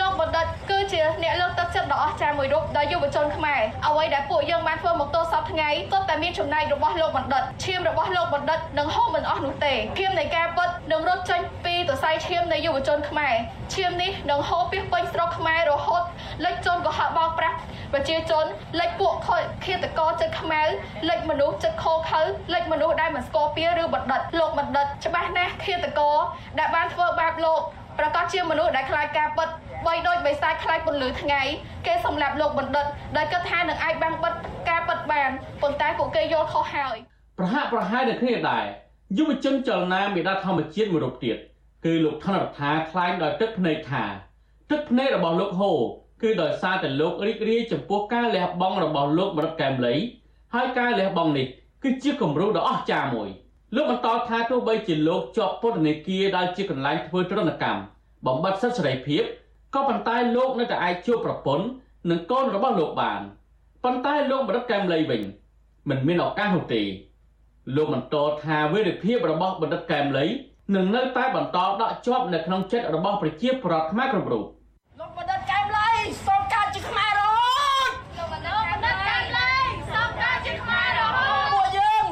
[SPEAKER 6] លោកបណ្ឌិតគឺជាអ្នកលើកទឹកចិត្តដ៏អស្ចារ្យមួយរូបដល់យុវជនខ្មែរអ្វីដែលពួកយើងបានធ្វើមកទល់សពថ្ងៃសុទ្ធតែមានចំណែករបស់លោកបណ្ឌិតឈាមរបស់លោកបណ្ឌិតនឹងហូរមិនអស់នោះទេឈាមនៃការពិតនឹងរត់ចេញពីសរសៃឈាមនៃយុវជនខ្មែរឈាមនេះនឹងហូរពីពេញស្រុកខ្មែររហូតលិចជន់កុហកបោកប្រាស់ប្រជាជនលិចពួកឃាតករចិត្តខ្មៅលិចមនុស្សចិត្តខោខើលិចមនុស្សដែលមិនស្គាល់ពីឬបណ្ឌិតលោកបណ្ឌិតច្បាស់ណាស់ឃាតករដែលបានធ្វើបាបលោក ប្រកាសជាមនុស្សដែលខ្លាចការពិតបីដូចបិសាចខ្លាចពន្លឺថ្ងៃគេសម្លាប់លោកបណ្ឌិតដែលគិតថានឹងអាចបាំងបិទការពិតបានប៉ុន្តែពួកគេយល់ខុសហើយ
[SPEAKER 5] ប្រហាក់ប្រហែលនឹងគ្នាដែរយុវជនចលនាមេដាធម្មជាតិមួយរូបទៀតគឺលោកថនរដ្ឋាថ្លែងដោយទឹកភ្នែកថាទឹកភ្នែករបស់លោកហូគឺដោយសារតែលោករីករាយចំពោះការលះបង់របស់លោកមរិតកែមលីហើយការលះបង់នេះគឺជាគំរូដ៏អស្ចារ្យមួយ លោកបន្តថាទោះបីជាលោកជាប់ពន្ធនាគារដែលជាកន្លែងធ្វើទរណកម្មបំបត្តិសិទ្ធិសេរីភាពក៏ប៉ុន្តែលោកនៅតែអាចជួបប្រពន្ធនិងកូនរបស់លោកបានប៉ុន្តែលោកបរិទ្ធកែមលីវិញមិនមានឱកាសនោះទេលោកបន្តថាវីរភាពរបស់បណ្ឌិតកែមលីនឹងនៅតែបន្តដកជាប់នៅក្នុងចិត្តរបស់ប្រជាពលរដ្ឋខ្មែរគ្រប់រូប
[SPEAKER 6] លោកបណ្ឌិតកែមលីសូមកើតជាខ្មែររហូតលោកបណ្ឌិតបណ្ឌិតកែមលីសូមកើតជាខ្មែររហូតពួកយើង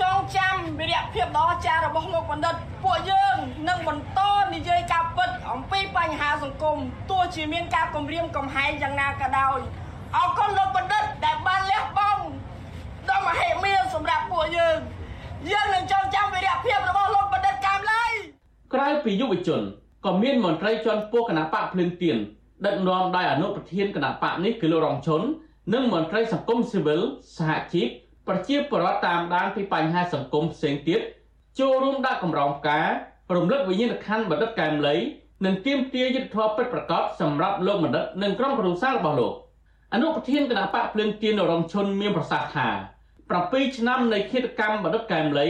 [SPEAKER 6] ចងចាំវីរ ភាពដ៏អស្ចារ្យរបស់លោកបណ្ឌិតពួកយើងនឹងបន្តនិយាយការពិតអំពីបញ្ហាសង្គមទោះជាមានការគំរាមកំហែងយ៉ាងណាក៏ដោយអរគុណលោកបណ្ឌិតដែលបានលះបង់ដ៏មហិមាសម្រាប់ពួកយើងយើងនឹងចងចាំវីរភាពរបស់លោកបណ្ឌិតកាមលី
[SPEAKER 5] ក្រៅពីយុវជនក៏មានមន្ត្រីជាន់ខ្ពស់គណៈបកភ្លឹងទៀនដឹកនាំដោយអនុប្រធានគណៈបកនេះគឺលោករងឈុននិងមន្ត្រីសង្គមស៊ីវិលសហជីព បប្រជាពលរដ្ឋតាមដានពីបញ្ហាសង្គមផ្សេងទៀតចូលរួមដាក់កម្រងផ្ការរំលឹកវិញ្ញាណក្ខន្ធបណ្ឌិតកែមលីនិងទាមទារយុត្តិធម៌ពិតប្រាកដសម្រាប់លោកបណ្ឌិតនិងក្រុមគ្រួសាររបស់លោកអនុប្រធានគណៈបកភ្លើងទៀនរងឈុនមានប្រសាសន៍ថា7ឆ្នាំនៃឃាតកម្មបណ្ឌិតកែមលី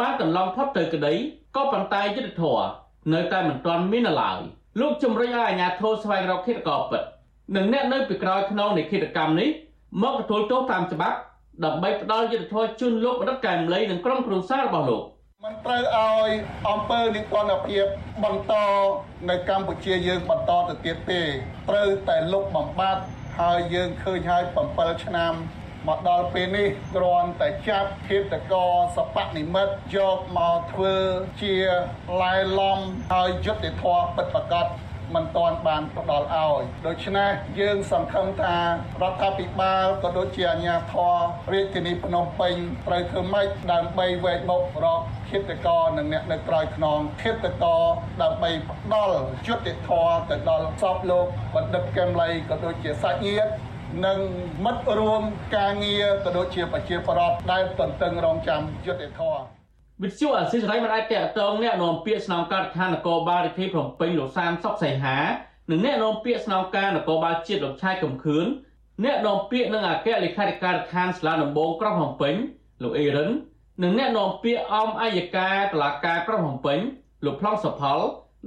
[SPEAKER 5] បានកន្លងផុតទៅក្តីក៏ប៉ុន្តែយុត្តិធម៌នៅតែមិនទាន់មាននៅឡើយលោកជំរុញឲ្យអាជ្ញាធរស្វែងរកឃាតករពិតនិងអ្នកនៅពីក្រោយខ្នងនៃឃាតកម្មនេះមកទទួលទោសតាមច្បាប់ ដើម្បីផ្ដល់យុត្តិធម៌ជូនលោកបណ្ឌិតកែមលីនិងក្រុមគ្រួសាររបស់លោក
[SPEAKER 7] មិនត្រូវឲ្យអង្គើនិទានភាពបន្តនៅកម្ពុជាយើងបន្តទៅទៀតទេត្រូវតែលុបបំបាត់ហើយយើងឃើញហើយ7ឆ្នាំមកដល់ពេលនេះគ្រាន់តែចាប់ឃាតករសពនិមិត្តយកមកធ្វើជាឡែឡំហើយយុត្តិធម៌ពិតប្រាកដ មិនទាន់បានផ្ដល់ឲ្យដូច្នេះយើងសង្ឃឹមថារដ្ឋាភិបាលក៏ដូចជាអាជ្ញាធររាជធានីភ្នំពេញត្រូវធ្វើម៉េចដើម្បីវែកមុខរកឃាតករនិងអ្នកនៅក្រោយខ្នងឃាតករដើម្បីផ្ដល់យុត្តិធម៌ទៅដល់សពលោកបណ្ឌិតកែមលីក៏ដូចជាសាច់ញាតិនិងមិត្តរួមការងារក៏ដូចជាប្រជាប្រដ្ឋដែលទន្ទឹងរង់ចាំយុត្តិធម៌
[SPEAKER 5] វិទ្យុអសិរ័យមិនអាចតកតងអ្នកនាំពាក្យស្នងការដ្ឋាននគរបាលរាជធានីភ្នំពេញលោកសានសុកសៃហានិងអ្នកនាំពាក្យស្នងការនគរបាលជាតិលោកឆៃកំខឿនអ្នកនាំពាក្យនិងអគ្គលេខាធិការដ្ឋានសាលាដំបងក្រុងភ្នំពេញលោកអេរិននិងអ្នកនាំពាក្យអមអัยការតុលាការក្រុងភ្នំពេញលោកប្លង់សុផល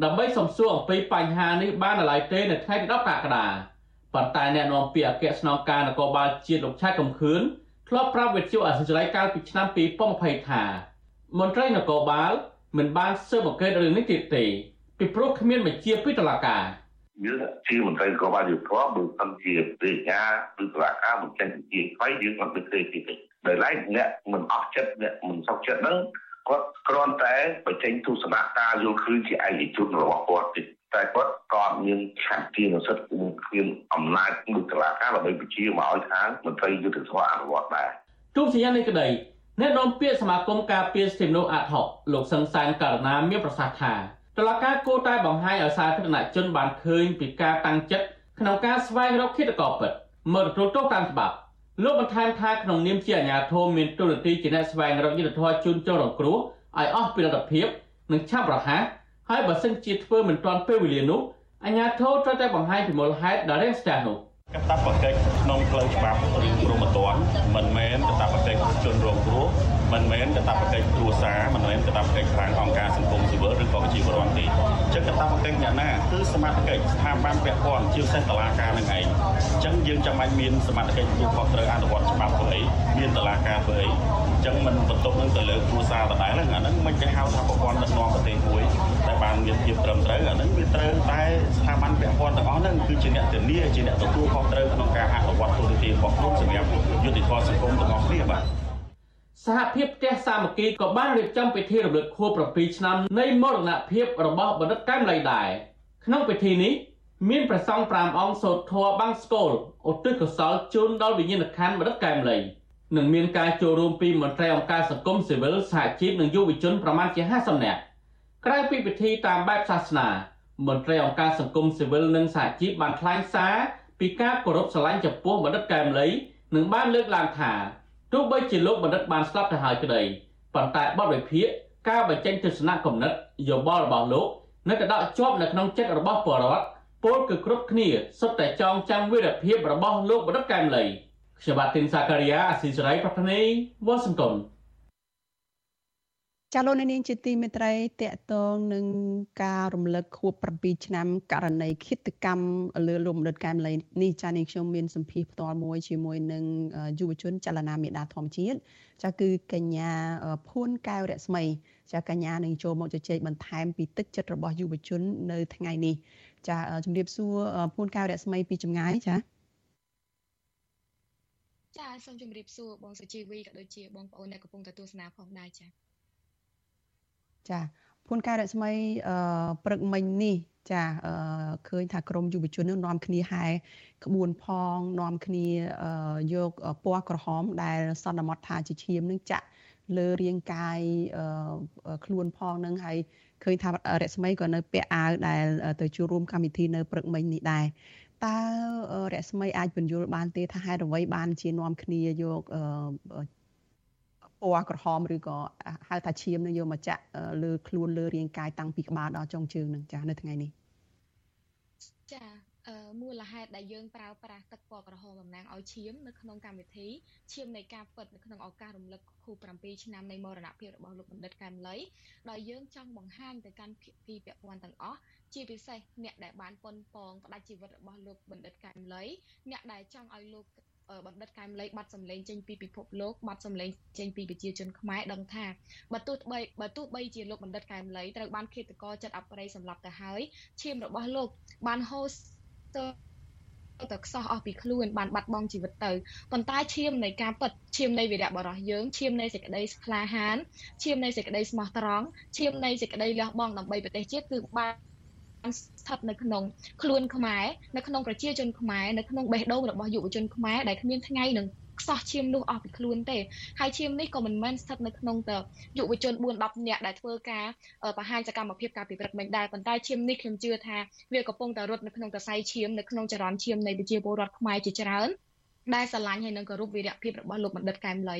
[SPEAKER 5] ដើម្បីសំសួរអំពីបញ្ហានេះបាននៅឡើយទេនៅថ្ងៃទី10កក្កដាប៉ុន្តែអ្នកនាំពាក្យអគ្គស្នងការនគរបាលជាតិលោកឆៃកំខឿនធ្លាប់ប្រាប់វិទ្យុអសិរ័យកាលពីឆ្នាំ2020ថា មន្ត្រីនគរបាលមិនបានស៊ើបអង្កេតរឿងនេះទៀតទេពីព្រោះគ្មានបញ្ជាពីតុលាការ
[SPEAKER 8] យើងជាមន្ត្រីនគរបាលយុទ្ធភ័ពបើសិនជារាជការឬតុលាការមិនចេញជាស្វ័យយើងអត់មានទេទេដោយឡែកអ្នកមិនអស់ចិត្តអ្នកមិនសុខចិត្តហ្នឹងគាត់គ្រាន់តែបញ្ចេញទស្សនៈការយល់ឃើញជាឯកជនរបស់គាត់ទេតែគាត់ក៏មានឆន្ទៈនិស្សិតគ្មានអំណាចមួយតុលាការដើម្បីបញ្ជាមកឲ្យខាងមន្ត្រីយុទ្ធសាស្ត្រអនុវត្តដែរ
[SPEAKER 5] ទោះជាយ៉ាងនេះក្តី អ្នកនាំពាក្យសមាគមការពារសិទ្ធិមនុស្សអាត់ហុកលោកសឹងសានករណាមានប្រសាសន៍ថាតឡការគោតែបង្ហាញឲ្យសាធារណជនបានឃើញពីការតាំងចិត្តក្នុងការស្វែងរកឃាតករពិតមកទទួលទោសតាមច្បាប់លោកបន្ថែមថាក្នុងនាមជាអាជ្ញាធរមានទូរនទីជាអ្នកស្វែងរកយុត្តិធម៌ជូនចុងរងគ្រោះឲ្យអស់ពីលទ្ធភាពនិងឆាប់រហ័សហើយបើសិនជាធ្វើមិនទាន់ពេលវេលានោះអាជ្ញាធរត្រូវតែបង្ហាញពីមូលហេតុដែលរាំងស្ទះនោះ
[SPEAKER 9] កាតព្វកិច្ចក្នុងផ្លូវច្បាប់ឬព្រមត្តនមិនមែនកាតព្វកិច្ចជនរងគ្រោះមិនមែនកាតព្វកិច្ចគ្រួសារមិនមែនកាតព្វកិច្ចខាងអង្គការសង្គមស៊ីវិលឬក៏ប្រជាពលរដ្ឋទេអញ្ចឹងកាតព្វកិច្ចអ្នកណាគឺសមត្ថកិច្ចស្ថាប័នពាក់ព័ន្ធជាពិសេសតុលាការនឹងឯងអញ្ចឹងយើងចាំបាច់មានសមត្ថកិច្ចទូខុសត្រូវអនុវត្តច្បាប់ធ្វើអីមានតុលាការធ្វើអីអញ្ចឹងមិនបន្ទប់នឹងទៅលើគ្រួសារដដែលហ្នឹងអាហ្នឹងមិនគេហៅថាប្រព័ន្ធដឹកនាំប្រទេសមួយតែ បានមានភាពត្រឹមត្រូវអាហ្នឹងវាត្រូវតែស្ថាប័នពាក់ព័ន្ធទាំងអស់ហ្នឹងគឺជាអ្នកធានាជាអ្នកទទួលខុសត្រូវក្នុងការអនុវត្តទូរទស្សន៍របស់ខ្លួនសម្រាប់យុទ្ធធម៌សង្គមទាំងអស់គ្នាបាទ
[SPEAKER 5] សហភាពផ្ទះសាមគ្គីក៏បានរៀបចំពិធីរំលឹកខួប7ឆ្នាំនៃមរណភាពរបស់បណ្ឌិតកែមលីដែរក្នុងពិធីនេះមានព្រះសង្ឃ5អង្គសូត្រធម៌បាំងស្គលឧទ្ទិសកុសលជូនដល់វិញ្ញាណក្ខន្ធបណ្ឌិតកែមលីនិងមានការចូលរួមពីមន្ត្រីអង្គការសង្គមស៊ីវិលសហជីពនិងយុវជនប្រមាណជា50នាក់ ក្រៅពីពិធីតាមបែបសាសនា មន្ត្រីអង្គការសង្គមស៊ីវិលនិងសហជីពបានថ្លែងសារពីការគោរពស្រឡាញ់ចំពោះបណ្ឌិតកែមលីនិងបានលើកឡើងថាទោះបីជាលោកបណ្ឌិតបានស្លាប់ទៅហើយក្តីប៉ុន្តែបទវិភាគការបញ្ចេញទស្សនៈគំនិតយោបល់របស់លោកនៅតែដកជាប់នៅក្នុងចិត្តរបស់ពលរដ្ឋពលគឺគ្រប់គ្នាសុទ្ធតែចងចាំវីរភាពរបស់លោកបណ្ឌិតកែមលីខ្ញុំបាទទីនសាការីយ៉ាអស៊ីសេរីប្រធានីវ៉ាស៊ីនតោន
[SPEAKER 1] ចាលោកនាងជាទីមេត្រីតកតងនឹងការរំលឹកខួប7ឆ្នាំករណីឃាតកម្មលើលោកមនិតកែមលីនេះចានាងខ្ញុំមានសម្ភារផ្ទាល់មួយជាមួយនឹងយុវជនចលនាមេដាធម្មជាតិចាគឺកញ្ញាភួនកែវរស្មីចាកញ្ញានឹងចូលមកជជែកបន្ថែមពីទឹកចិត្តរបស់យុវជននៅថ្ងៃនេះចាជំរាបសួរភួនកែវរស្មីពីចម្ងាយចា
[SPEAKER 10] ចាសូមជម្រាបសួរបងសុជីវីក៏ដូចជាបងប្អូនអ្នកកំពុងទស្សនាផងដែរចា
[SPEAKER 1] ចាភួនកែរស្មីអឺព្រឹកមិញនេះចាអឺឃើញថាក្រមយុវជននឹងនាំគ្នាហែក្បួនផងនាំគ្នាយកពណ៌ក្រហម ដែលសន្មត់ថាជាឈាមនឹងចាក់លើរាងកាយខ្លួនផងនឹងហើយឃើញថារស្មីក៏នៅពាក់អាវដែលទៅចូលរួមកម្មវិធីនៅព្រឹកមិញនេះដែរតើរស្មីអាចបញ្យល់បានទេថាហេតុអ្វីបានជានាំគ្នាយក ពណ៌ក្រហមឬក៏ហៅថាឈាមនឹងយកមកចាក់លើខ្លួនលើរាងកាយតាំងពីក្បាលដល់ចុងជើងនឹងចានៅថ្ងៃនេះ
[SPEAKER 10] ចាមូលហេតុដែលយើងប្រើប្រាស់ទឹកពណ៌ក្រហមតំណាងឲ្យឈាមនៅក្នុងកម្មវិធីឈាមនៃការពិតនៅក្នុងឱកាសរំលឹកខួប7ឆ្នាំនៃមរណភាពរបស់លោកបណ្ឌិតកែមលីដោយយើងចង់បង្ហាញទៅកាន់ភាគីពាក់ព័ន្ធទាំងអស់ជាពិសេសអ្នកដែលបានប៉ុនប៉ងផ្ដាច់ជីវិតរបស់លោកបណ្ឌិតកែមលីអ្នកដែលចង់ឲ្យលោក បណ្ឌិតកែមលីបាត់សម្លេងចេញពីពិភពលោកបាត់សម្លេងចេញពីប្រជាជនខ្មែរដឹងថាបើទោះបីបើទោះបីជាលោកបណ្ឌិតកែមលីត្រូវបានឃាតករចិត្តអបរិយសម្លាប់ទៅហើយឈាមរបស់លោកបានហូរទៅទៅខ្សោះអស់ពីខ្លួនបានបាត់បង់ជីវិតទៅប៉ុន្តែឈាមនៃការពិតឈាមនៃវីរៈបរិះយើងឈាមនៃសេចក្តីក្លាហានឈាមនៃសេចក្តីស្មោះត្រង់ឈាមនៃសេចក្តីលះបង់ដើម្បីប្រទេសជាតិគឺបាន ស្ថិតនៅក្នុងខ្លួនខ្មែរនៅក្នុងប្រជាជនខ្មែរនៅក្នុងបេះដូងរបស់យុវជនខ្មែរដែលគ្មានថ្ងៃនឹងខ្សោះឈាមនោះអស់ពីខ្លួនទេហើយឈាមនេះក៏មិនមែនស្ថិតនៅក្នុងទៅយុវជន4 10នាក់ដែលធ្វើការបង្ហាញសកម្មភាពការពិព្រឹកមិនដែរប៉ុន្តែឈាមនេះខ្ញុំជឿថាវាកំពុងតែរត់នៅក្នុងតសៃឈាមនៅក្នុងចរន្តឈាមនៃប្រជាពលរដ្ឋខ្មែរជាច្រើន ដែលស្រឡាញ់ហើយនឹងគោរពវីរភាពរបស់លោកបណ្ឌិតកែមលី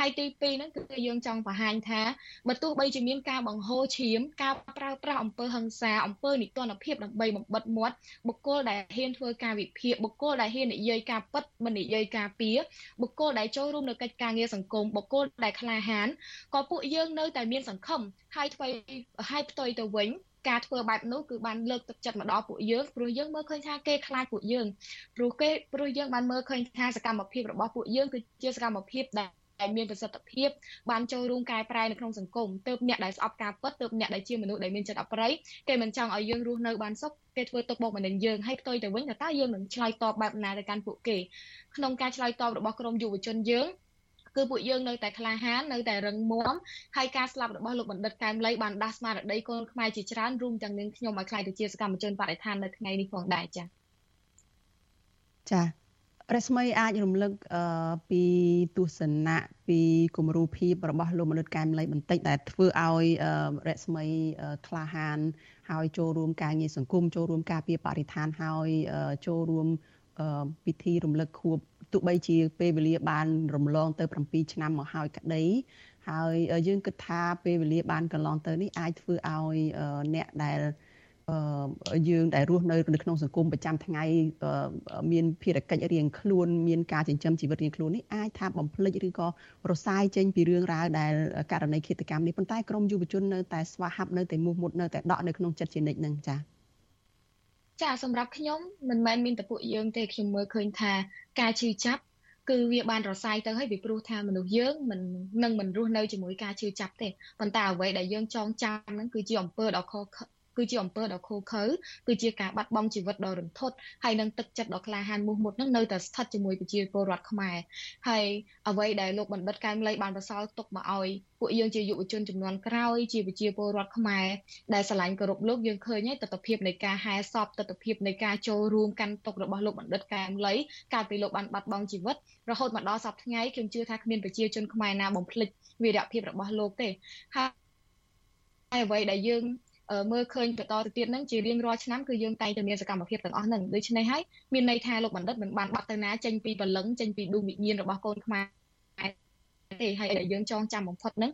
[SPEAKER 10] ហើយទី2ហ្នឹងគឺយើងចង់បង្ហាញថាបើទោះបីជាមានការបង្ហូរឈាមការប្រើប្រាស់អំពើហិង្សាអំពើនីតិរដ្ឋភាពដើម្បីបំបិតមាត់បុគ្គលដែលហ៊ានធ្វើការវិភាគបុគ្គលដែលហ៊ាននិយាយការពិតមិននិយាយការពៀបុគ្គលដែលចូលរួមនៅកិច្ចការងារសង្គមបុគ្គលដែលក្លាហានក៏ពួកយើងនៅតែមានសង្ឃឹមហើយធ្វើឲ្យផ្ទុយទៅវិញ ការធ្វើបែបនោះគឺបានលើកទឹកចិត្តមកដល់ពួកយើងព្រោះយើងមើលឃើញថាគេខ្លាចពួកយើងព្រោះគេព្រោះយើងបានមើលឃើញថាសកម្មភាពរបស់ពួកយើងគឺជាសកម្មភាពដែលដែលមានប្រសិទ្ធភាពបានចូលរួមកែប្រែនៅក្នុងសង្គមទើបអ្នកដែលស្អប់ការពិតទើបអ្នកដែលជាមនុស្សដែលមានចិត្តអប្រិយគេមិនចង់ឲ្យយើងរស់នៅបានសុខគេធ្វើទុកបុកម្នេញយើងហើយផ្ទុយទៅវិញថាតើយើងនឹងឆ្លើយតបបែបណាទៅកាន់ពួកគេក្នុងការឆ្លើយតបរបស់ក្រមយុវជនយើង គឺពួកយើងនៅតែក្លាហាននៅតែរឹងមាំហើយការស្លាប់របស់លោកបណ្ឌិតកែមលីបានដាស់ស្មារតីកូនខ្មែរជាច្រើនរួមទាំងនាងខ្ញុំឲ្យខ្លាយទៅជាសកម្មជនបរិស្ថាននៅថ្ងៃនេះផងដែរចា៎
[SPEAKER 1] ចា៎រស្មីអាចរំលឹកពីទស្សនៈពីគំរូភាពរបស់លោកមនិតកែមលីបន្តិចដែលធ្វើឲ្យរស្មីក្លាហាន ហើយចូលរួមការងារសង្គមចូលរួមការពារបរិស្ថានហើយចូលរួមពិធីរំលឹកខួប ទោះបីជាពេលវេលាបានរំលងទៅ7ឆ្នាំមកហើយក្តីហើយយើងគិតថាពេលវេលាបានកន្លងទៅនេះអាចធ្វើឲ្យអ្នកដែលយើងដែលរស់នៅនៅក្នុងសង្គមប្រចាំថ្ងៃមានភារកិច្ចរៀងខ្លួនមានការចិញ្ចឹមជីវិតរៀងខ្លួននេះអាចថាបំភ្លេចឬក៏រសាយចេញពីរឿងរ៉ាវដែលករណីឃាតកម្មនេះប៉ុន្តែក្រមយុវជននៅតែស្វាហាប់នៅតែមោះមុតនៅតែដកនៅក្នុងចិត្តជានិច្ចនឹងចា៎
[SPEAKER 10] ចាសម្រាប់ខ្ញុំមិនមែនមានតែពួកយើងទេខ្ញុំមើលឃើញថាការឈឺចាប់គឺវាបានរសាយទៅហើយពីព្រោះថាមនុស្សយើងមិននឹងមិនរស់នៅជាមួយការឈឺចាប់ទេប៉ុន្តែអ្វីដែលយើងចងចាំហ្នឹងគឺជាអំពើដ៏ខុស គឺជាអំពើដ៏ឃោរឃៅគឺជាការបាត់បង់ជីវិតដ៏រន្ធត់ហើយនឹងទឹកចិត្តដ៏ក្លាហានមោះមុតនឹងនៅតែស្ថិតជាមួយប្រជាពលរដ្ឋខ្មែរហើយអ្វីដែលលោកបណ្ឌិតកែមលីបានបន្សល់ទុកមកឲ្យពួកយើងជាយុវជនចំនួនក្រោយជាប្រជាពលរដ្ឋខ្មែរដែលឆ្លាញ់គោរពលោកយើងឃើញហើយទស្សនវិជ្ជានៃការហែសពទស្សនវិជ្ជានៃការចូលរួមកាន់ទុករបស់លោកបណ្ឌិតកែមលីកាលពីលោកបានបាត់បង់ជីវិតរហូតមកដល់សប្តាហ៍ថ្ងៃខ្ញុំជឿថាគ្មានប្រជាជនខ្មែរណាបំភ្លេចវីរភាពរបស់លោកទេហើយអ្វីដែលយើង មើលឃើញបន្តទៅទៀតហ្នឹងជារៀងរាល់ឆ្នាំគឺយើងតែងតែមានសកម្មភាពទាំងអស់ហ្នឹងដូច្នេះហើយមានន័យថាលោកបណ្ឌិតមិនបានបាត់ទៅណាចេញពីបលឹងចេញពីដួងវិញ្ញាណរបស់កូនខ្មែរទេហើយដែលយើងចងចាំបំផុតហ្នឹង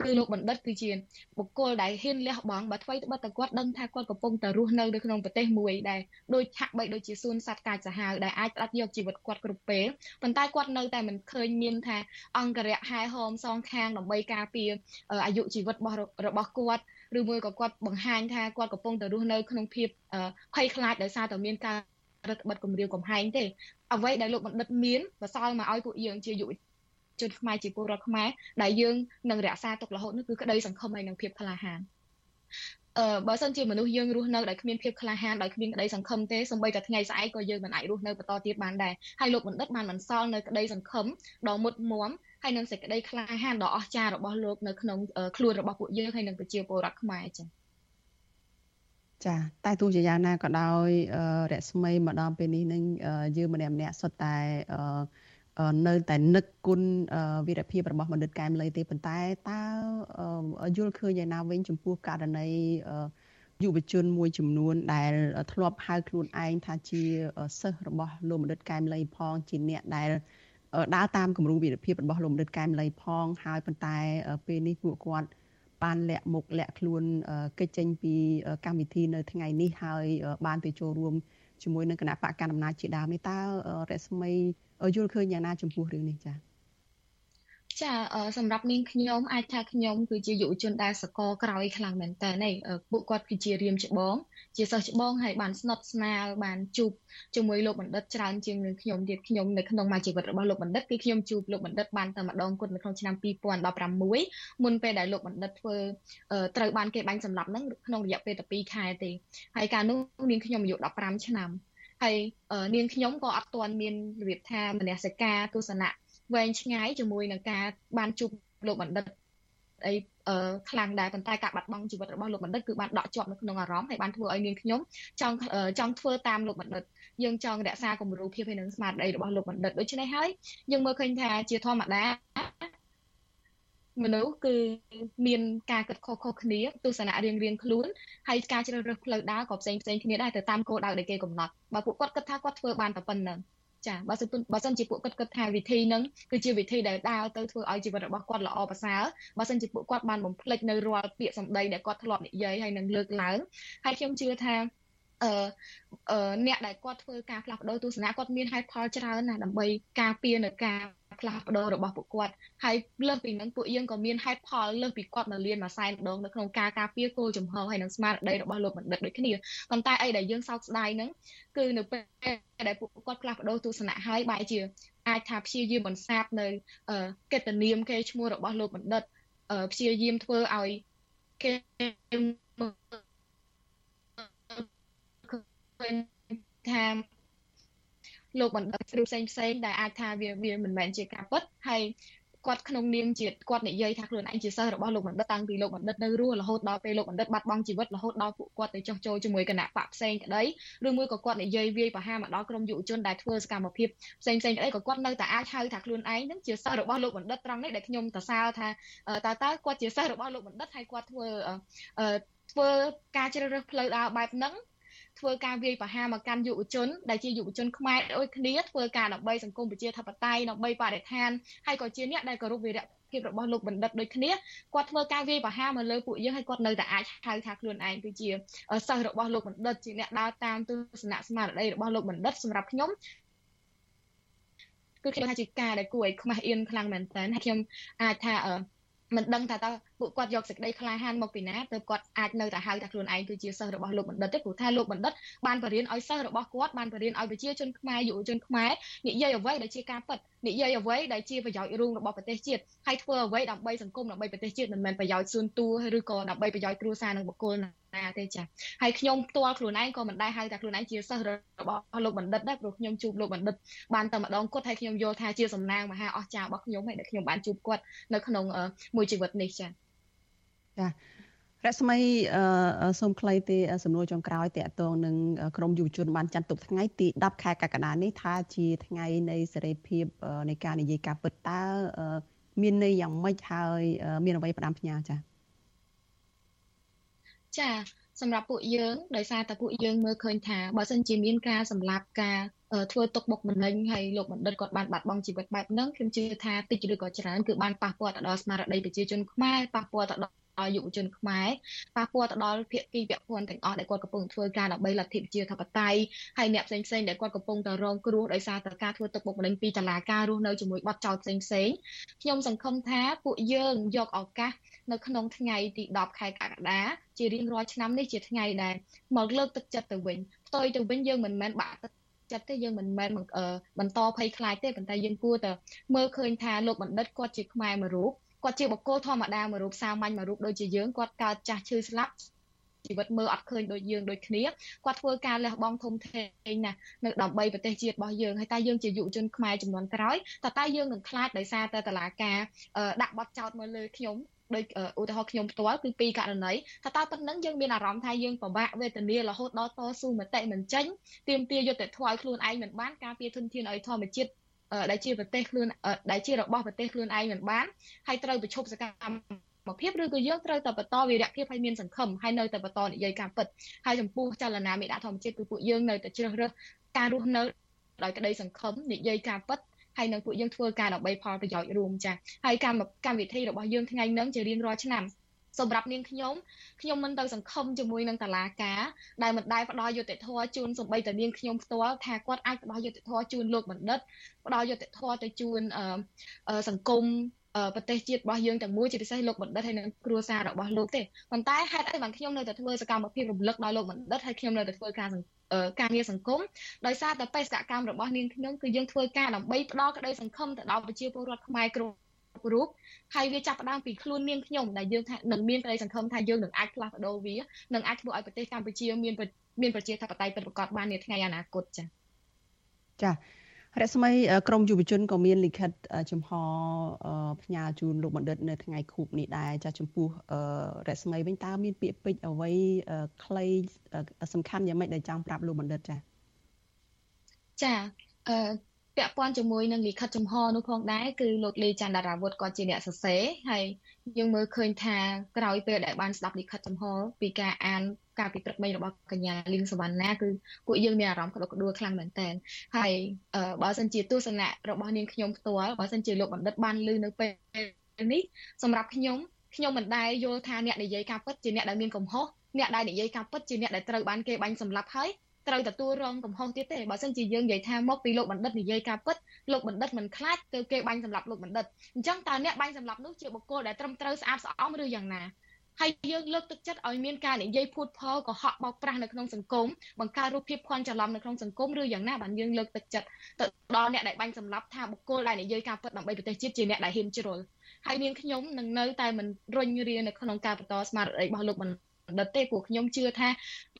[SPEAKER 10] គឺលោកបណ្ឌិតគឺជាបុគ្គលដែលហ៊ានលះបង់បើថ្មីត្បិតតែគាត់ដឹងថាគាត់កំពុងតែរស់នៅនៅក្នុងប្រទេសមួយដែលដូចហាក់បីដូចជាសួនសត្វកាចសាហាវដែលអាចផ្ដាច់យកជីវិតគាត់គ្រប់ពេលប៉ុន្តែគាត់នៅតែមិនឃើញមានថាអង្គរៈហែហោមសងខាងដើម្បីការពារអាយុជីវិតរបស់របស់គាត់ ឬមួយក៏គាត់បង្ហាញថាគាត់កំពុងតែរស់នៅក្នុងភាពភ័យខ្លាចដោយសារតែមានការរដ្ឋបិទគម្រាមកំហែងទេអ្វីដែលលោកបណ្ឌិតមានបសល់មកឲ្យពួកយើងជាយុវជនខ្មែរជាពលរដ្ឋខ្មែរដែលយើងនឹងរក្សាទុករហូតនោះគឺក្តីសង្ឃឹមហើយនឹងភាពក្លាហានអឺបើសិនជាមនុស្សយើងរស់នៅដោយគ្មានភាពក្លាហានដោយគ្មានក្តីសង្ឃឹមទេសូម្បីតែថ្ងៃស្អែកក៏យើងមិនអាចរស់នៅបន្តទៀតបានដែរហើយលោកបណ្ឌិតបានបន្សល់នៅក្តីសង្ឃឹមដ៏មុតមម ហើយនឹងសេចក្តីក្លាហានដ៏អស្ចារ្យរបស់លោកនៅក្នុងខ្លួនរបស់ពួកយើងហើយនឹងប្រជាពលរដ្ឋខ្មែរចា៎
[SPEAKER 1] ចាតែទោះជាយ៉ាងណាក៏ដោយរស្មីមកដល់ពេលនេះនឹងយើងម្នាក់ម្នាក់សុទ្ធតែនៅតែនឹកគុណវីរភាពរបស់បណ្ឌិតកែមលីទេប៉ុន្តែតើយល់ឃើញយ៉ាងណាវិញចំពោះករណីយុវជនមួយចំនួនដែលធ្លាប់ហៅខ្លួនឯងថាជាសិស្សរបស់លោកបណ្ឌិតកែមលីផងជាអ្នកដែល ដើរតាមគំរូវិរភាពរបស់លោកមនិតកែមលីផងហើយប៉ុន្តែពេលនេះពួកគាត់បានលាក់មុខលាក់ខ្លួនកិច្ចចេញពីកម្មវិធីនៅថ្ងៃនេះហើយបានទៅចូលរួមជាមួយនឹងគណៈបកកណ្ដាលអំណាចជាដើមនេះតើរស្មីយល់ឃើញយ៉ាងណាចំពោះរឿងនេះចា៎
[SPEAKER 10] ចាសម្រាប់នាងខ្ញុំអាចថាខ្ញុំគឺជាយុវជនដែលសកលក្រោយខ្លាំងមែនតើនេះពួកគាត់គឺជារៀមច្បង ជាសិស្សច្បងហើយបានស្និទ្ធស្នាលបានជួបជាមួយលោកបណ្ឌិតច្រើនជាងនឹងខ្ញុំទៀតខ្ញុំនៅក្នុងមួយជីវិតរបស់លោកបណ្ឌិតគឺខ្ញុំជួបលោកបណ្ឌិតបានតែម្ដងគត់នៅក្នុងឆ្នាំ2016មុនពេលដែលលោកបណ្ឌិតធ្វើត្រូវបានគេបាញ់សម្លាប់ហ្នឹងក្នុងរយៈពេលតែ2ខែទេហើយកាលនោះនាងខ្ញុំអាយុ15ឆ្នាំហើយនាងខ្ញុំក៏អត់ទាន់មានរបៀបថាមនសិការទស្សនៈ វែងឆ្ងាយជាមួយនឹងការបានជួបលោកបណ្ឌិតអីខ្លាំងដែរប៉ុន្តែការបាត់បង់ជីវិតរបស់លោកបណ្ឌិតគឺបានដកជាប់នៅក្នុងអារម្មណ៍ហើយបានធ្វើឲ្យនាងខ្ញុំចង់ចង់ធ្វើតាមលោកបណ្ឌិតយើងចង់រក្សាគំរូភាពហើយនឹងស្មារតីរបស់លោកបណ្ឌិតដូច្នេះហើយយើងមើលឃើញថាជាធម្មតាមនុស្សគឺមានការគិតខុសៗគ្នាទស្សនៈរៀងរៀងខ្លួនហើយការជ្រើសរើសផ្លូវដើរក៏ផ្សេងផ្សេងគ្នាដែរទៅតាមគោលដៅដែលគេកំណត់បើពួកគាត់គិតថាគាត់ធ្វើបានតែប៉ុណ្្នឹង ចាបើសិនបើសិនជាពួកគាត់គិតថាវិធីហ្នឹងគឺជាវិធីដែលដើរទៅធ្វើឲ្យជីវិតរបស់គាត់ល្អប្រសើរបើសិនជាពួកគាត់បានបំភ្លេចនៅរាល់ពាក្យសម្ដីដែលគាត់ធ្លាប់និយាយហើយនឹងលើកឡើងហើយខ្ញុំជឿថា អឺអ្នកដែលគាត់ធ្វើការផ្លាស់ប្ដូរទស្សនៈគាត់មានហេតុផលច្រើនណាស់ដើម្បីការពារនៅការផ្លាស់ប្ដូររបស់ពួកគាត់ហើយលើសពីนั้นពួកយើងក៏មានហេតុផលលើសពីគាត់នៅលៀនមួយសែនម្ដងនៅក្នុងការការពារគោលចំហហើយនឹងស្មារតីរបស់លោកបណ្ឌិតដូចគ្នាប៉ុន្តែអីដែលយើងសោកស្ដាយហ្នឹងគឺនៅពេលដែលពួកគាត់ផ្លាស់ប្ដូរទស្សនៈហើយបែរជាអាចថាព្យាយាមបន្សាបនៅកិត្តិនាមគេឈ្មោះរបស់លោកបណ្ឌិតព្យាយាមធ្វើឲ្យគេ ឃើញថាលោកបណ្ឌិតឬផ្សេងផ្សេងដែលអាចថាវាវាមិនមែនជាការពិតហើយគាត់ក្នុងនាមជាគាត់និយាយថាខ្លួនឯងជាសិស្សរបស់លោកបណ្ឌិតតាំងពីលោកបណ្ឌិតនៅរស់រហូតដល់ពេលលោកបណ្ឌិតបាត់បង់ជីវិតរហូតដល់ពួកគាត់ទៅចោះចូលជាមួយគណៈបកផ្សេងក្តីឬមួយក៏គាត់និយាយវាយប្រហារមកដល់ក្រុមយុវជនដែលធ្វើសកម្មភាពផ្សេងផ្សេងក្តីក៏គាត់នៅតែអាចហៅថាខ្លួនឯងនឹងជាសិស្សរបស់លោកបណ្ឌិតត្រង់នេះដែលខ្ញុំសរសើរថាតើតើគាត់ជាសិស្សរបស់លោកបណ្ឌិតហើយគាត់ធ្វើធ្វើការជ្រើសរើសផ្លូវដើរបែបហ្នឹង ធ្វើការវាយប្រហារមកកាន់យុវជនដែលជាយុវជនខ្មែរដូចគ្នាធ្វើការដើម្បីសង្គមប្រជាធិបតេយ្យដើម្បីបរិស្ថានហើយក៏ជាអ្នកដែលគោរពវីរភាពរបស់លោកបណ្ឌិតដូចគ្នាគាត់ធ្វើការវាយប្រហារមកលើពួកយើងហើយគាត់នៅតែអាចហៅថាខ្លួនឯងគឺជាសិស្សរបស់លោកបណ្ឌិតជាអ្នកដើរតាមទស្សនៈស្មារតីរបស់លោកបណ្ឌិតសម្រាប់ខ្ញុំគឺខ្ញុំថាជាការដែលគួរឲ្យខ្មាស់អៀនខ្លាំងមែនតើហើយខ្ញុំអាចថាមិនដឹងថាតើ ពួកគាត់យកសេចក្តីក្លាហានមកពីណាទើបគាត់អាចនៅតែហៅថាខ្លួនឯងគឺជាសិស្សរបស់លោកបណ្ឌិតទេព្រោះថាលោកបណ្ឌិតបានបរៀនឲ្យសិស្សរបស់គាត់បានបរៀនឲ្យប្រជាជនខ្មែរយុវជនខ្មែរនិយាយអ្វីដែលជាការពិតនិយាយអ្វីដែលជាប្រយោជន៍រួមរបស់ប្រទេសជាតិហើយធ្វើអ្វីដើម្បីសង្គមដើម្បីប្រទេសជាតិមិនមែនប្រយោជន៍ខ្លួនតួឬក៏ដើម្បីប្រយោជន៍គ្រួសារនិងបុគ្គលណាណាទេចា៎ហើយខ្ញុំផ្ទាល់ខ្លួនឯងក៏មិនដែរហៅថាខ្លួនឯងជាសិស្សរបស់លោកបណ្ឌិតដែរព្រោះខ្ញុំជួបលោកបណ្ឌិតបានតែម្ដងគាត់ហើយខ្ញុំយល់ថាជាសំណាងមហាអស្ចារ្យរបស់ខ្ញុំហើយដែលខ្ញុំបានជួបគាត់នៅក្នុងមួយជីវិតនេះចា៎
[SPEAKER 1] ចារស្មីសូមខ្លីទេសំណួរចុងក្រោយតកតងនឹងក្រមយុវជនបានចាត់ទុកថ្ងៃទី10ខែកក្កដានេះថាជាថ្ងៃនៃសេរីភាពនៃការនិយាយការពិតតើមានន័យយ៉ាងម៉េចហើយមានអ្វីផ្ដាំផ្ញើចា៎
[SPEAKER 10] ចាសម្រាប់ពួកយើងដោយសារតែពួកយើងមើលឃើញថាបើសិនជាមានការសម្លាប់ការធ្វើទុកបុកម្នេញហើយលោកបណ្ឌិតគាត់បានបាត់បង់ជីវិតបែបហ្នឹងខ្ញុំជឿថាតិចឬក៏ច្រើនគឺបានប៉ះពាល់ទៅដល់ស្មារតីប្រជាជនខ្មែរប៉ះពាល់ទៅដល់ ដល់យុវជនខ្មែរប៉ះពាល់ទៅដល់ភាគីពាក់ព័ន្ធទាំងអស់ដែលគាត់កំពុងធ្វើការដើម្បីលទ្ធិប្រជាធិបតេយ្យហើយអ្នកផ្សេងផ្សេងដែលគាត់កំពុងតែរងគ្រោះដោយសារតែការធ្វើទឹកបុកម្នេញពីតឡាការរស់នៅជាមួយបទចោទផ្សេងផ្សេងខ្ញុំសង្ឃឹមថាពួកយើងយកឱកាសនៅក្នុងថ្ងៃទី10ខែកក្កដាជារៀងរាល់ឆ្នាំនេះជាថ្ងៃដែលមកលើកទឹកចិត្តទៅវិញផ្ទុយទៅវិញយើងមិនមែនបាក់ទឹកចិត្តទេយើងមិនមែនបន្តភ័យខ្លាចទេប៉ុន្តែយើងគួរតែមើលឃើញថាលោកបណ្ឌិតគាត់ជាខ្មែរមួយរូប គាត់ជាបុគ្គលធម្មតាមួយរូបសាមញ្ញមួយរូបដូចជាយើងគាត់កើតចាស់ឈឺស្លាប់ជីវិតមើលអត់ឃើញដូចយើងដូចគ្នាគាត់ធ្វើការលះបង់ធំធេងណាស់នៅដើម្បីប្រទេសជាតិរបស់យើងហើយតែយើងជាយុវជនខ្មែរចំនួនក្រោយតើតើយើងនឹងខ្លាចដោយសារតែតឡាការដាក់បទចោទមកលើខ្ញុំដោយឧទាហរណ៍ខ្ញុំផ្ទាល់គឺពីរករណីថាតើប៉ុណ្ណឹងយើងមានអារម្មណ៍ថាយើងពិបាកវេទនារហូតដល់តស៊ូមតិមិនចេញទាមទារយុត្តិធម៌ឲ្យខ្លួនឯងមិនបានការពារធនធានឲ្យធម្មជាតិ ដែលជាប្រទេសខ្លួនដែលជារបស់ប្រទេសខ្លួនឯងមិនបានហើយត្រូវប្រឈប់សកម្មភាពឬក៏យើងត្រូវតែបន្តវិរៈភាពឲ្យមានសង្ឃឹមហើយនៅតែបន្តនិយាយការពិតហើយចំពោះចលនាមេដាធម្មជាតិគឺពួកយើងនៅតែជ្រើសរើសការរស់នៅដោយក្តីសង្ឃឹមនិយាយការពិតហើយនឹងពួកយើងធ្វើការដើម្បីផលប្រយោជន៍រួមចាហើយកម្មកម្មវិធីរបស់យើងថ្ងៃហ្នឹងជារៀងរាល់ឆ្នាំ សម្រាប់នាងខ្ញុំខ្ញុំមិនទៅសង្ឃឹមជាមួយនឹងតាលាការដែលមិនដែលផ្ដល់យុត្តិធម៌ជូនសំបីតានាងខ្ញុំផ្ទាល់ថាគាត់អាចផ្ដល់យុត្តិធម៌ជូនលោកបណ្ឌិតផ្ដល់យុត្តិធម៌ទៅជូនសង្គមប្រទេសជាតិរបស់យើងទាំងមួយជាពិសេសលោកបណ្ឌិតហើយនិងគ្រួសាររបស់លោកទេប៉ុន្តែហេតុអីបានខ្ញុំនៅតែធ្វើសកម្មភាពរំលឹកដល់លោកបណ្ឌិតហើយខ្ញុំនៅតែធ្វើការការងារសង្គមដោយសារតែបេសកកម្មរបស់នាងខ្ញុំគឺយើងធ្វើការដើម្បីផ្ដល់ក្តីសង្ឃឹមទៅដល់ប្រជាពលរដ្ឋខ្មែរគ្រប់ រូបហើយវាចាប់ផ្ដើមពីខ្លួននាងខ្ញុំដែលយើងថានឹងមានក្តីសង្ឃឹមថាយើងនឹងអាចផ្លាស់ប្ដូរវានឹងអាចធ្វើឲ្យប្រទេសកម្ពុជាមានមានប្រជាធិបតេយ្យពិតប្រាកដបាននាថ្ងៃអនាគតចា៎
[SPEAKER 1] ចា៎រស្មីក្រមយុវជនក៏មានលិខិតចំហផ្ញើជូនលោកបណ្ឌិតនៅថ្ងៃខួបនេះដែរចាចំពោះរស្មីវិញតើមានពាក្យពេចន៍អ្វីខ្លីសំខាន់យ៉ាងម៉េចដែលចង់ប្រាប់លោកបណ្ឌិតចា
[SPEAKER 10] ចាអឺ ពាក់ព័ន្ធជាមួយនឹងលិខិតចំហនោះផងដែរគឺលោកលីចន្ទរាវុធក៏ជាអ្នកសរសេរហើយយើងមើលឃើញថាក្រោយពេលដែលបានស្ដាប់លិខិតចំហពីការអានការពិព្រឹកមិញរបស់កញ្ញាលីងសវណ្ណាគឺពួកយើងមានអារម្មណ៍ក្តុកក្តួលខ្លាំងមែនតើហើយបើសិនជាទស្សនៈរបស់នាងខ្ញុំផ្ទាល់បើសិនជាលោកបណ្ឌិតបានឮនៅពេលនេះសម្រាប់ខ្ញុំខ្ញុំមិនដែលយល់ថាអ្នកនិយាយការពិតជាអ្នកដែលមានកំហុសអ្នកដែលនិយាយការពិតជាអ្នកដែលត្រូវបានគេបាញ់សម្លាប់ហើយ ត្រូវទទួលរងកំហុសទៀតទេបើមិនជាយើងនិយាយថាមកពីលោកបណ្ឌិតនិយាយការពិតលោកបណ្ឌិតមិនខ្លាចទៅគេបាញ់សម្លាប់លោកបណ្ឌិតអញ្ចឹងតើអ្នកបាញ់សម្លាប់នោះជាបុគ្គលដែលត្រឹមត្រូវស្អាតស្អំឬយ៉ាងណាហើយយើងលើកទឹកចិត្តឲ្យមានការនិយាយភូតផលកុហកបោកប្រាស់នៅក្នុងសង្គមបង្កើតរូបភាពភ័ន្តច្រឡំនៅក្នុងសង្គមឬយ៉ាងណាបានយើងលើកទឹកចិត្តទៅដល់អ្នកដែលបាញ់សម្លាប់ថាបុគ្គលដែលនិយាយការពិតដើម្បីប្រទេសជាតិជាអ្នកដែលហ៊ានជ្រុលហើយនាងខ្ញុំនឹងនៅតែមិនរុញរានៅក្នុងការបន្តស្មារតីរបស់លោកបណ្ឌិត ទេព្រោះខ្ញុំជឿថា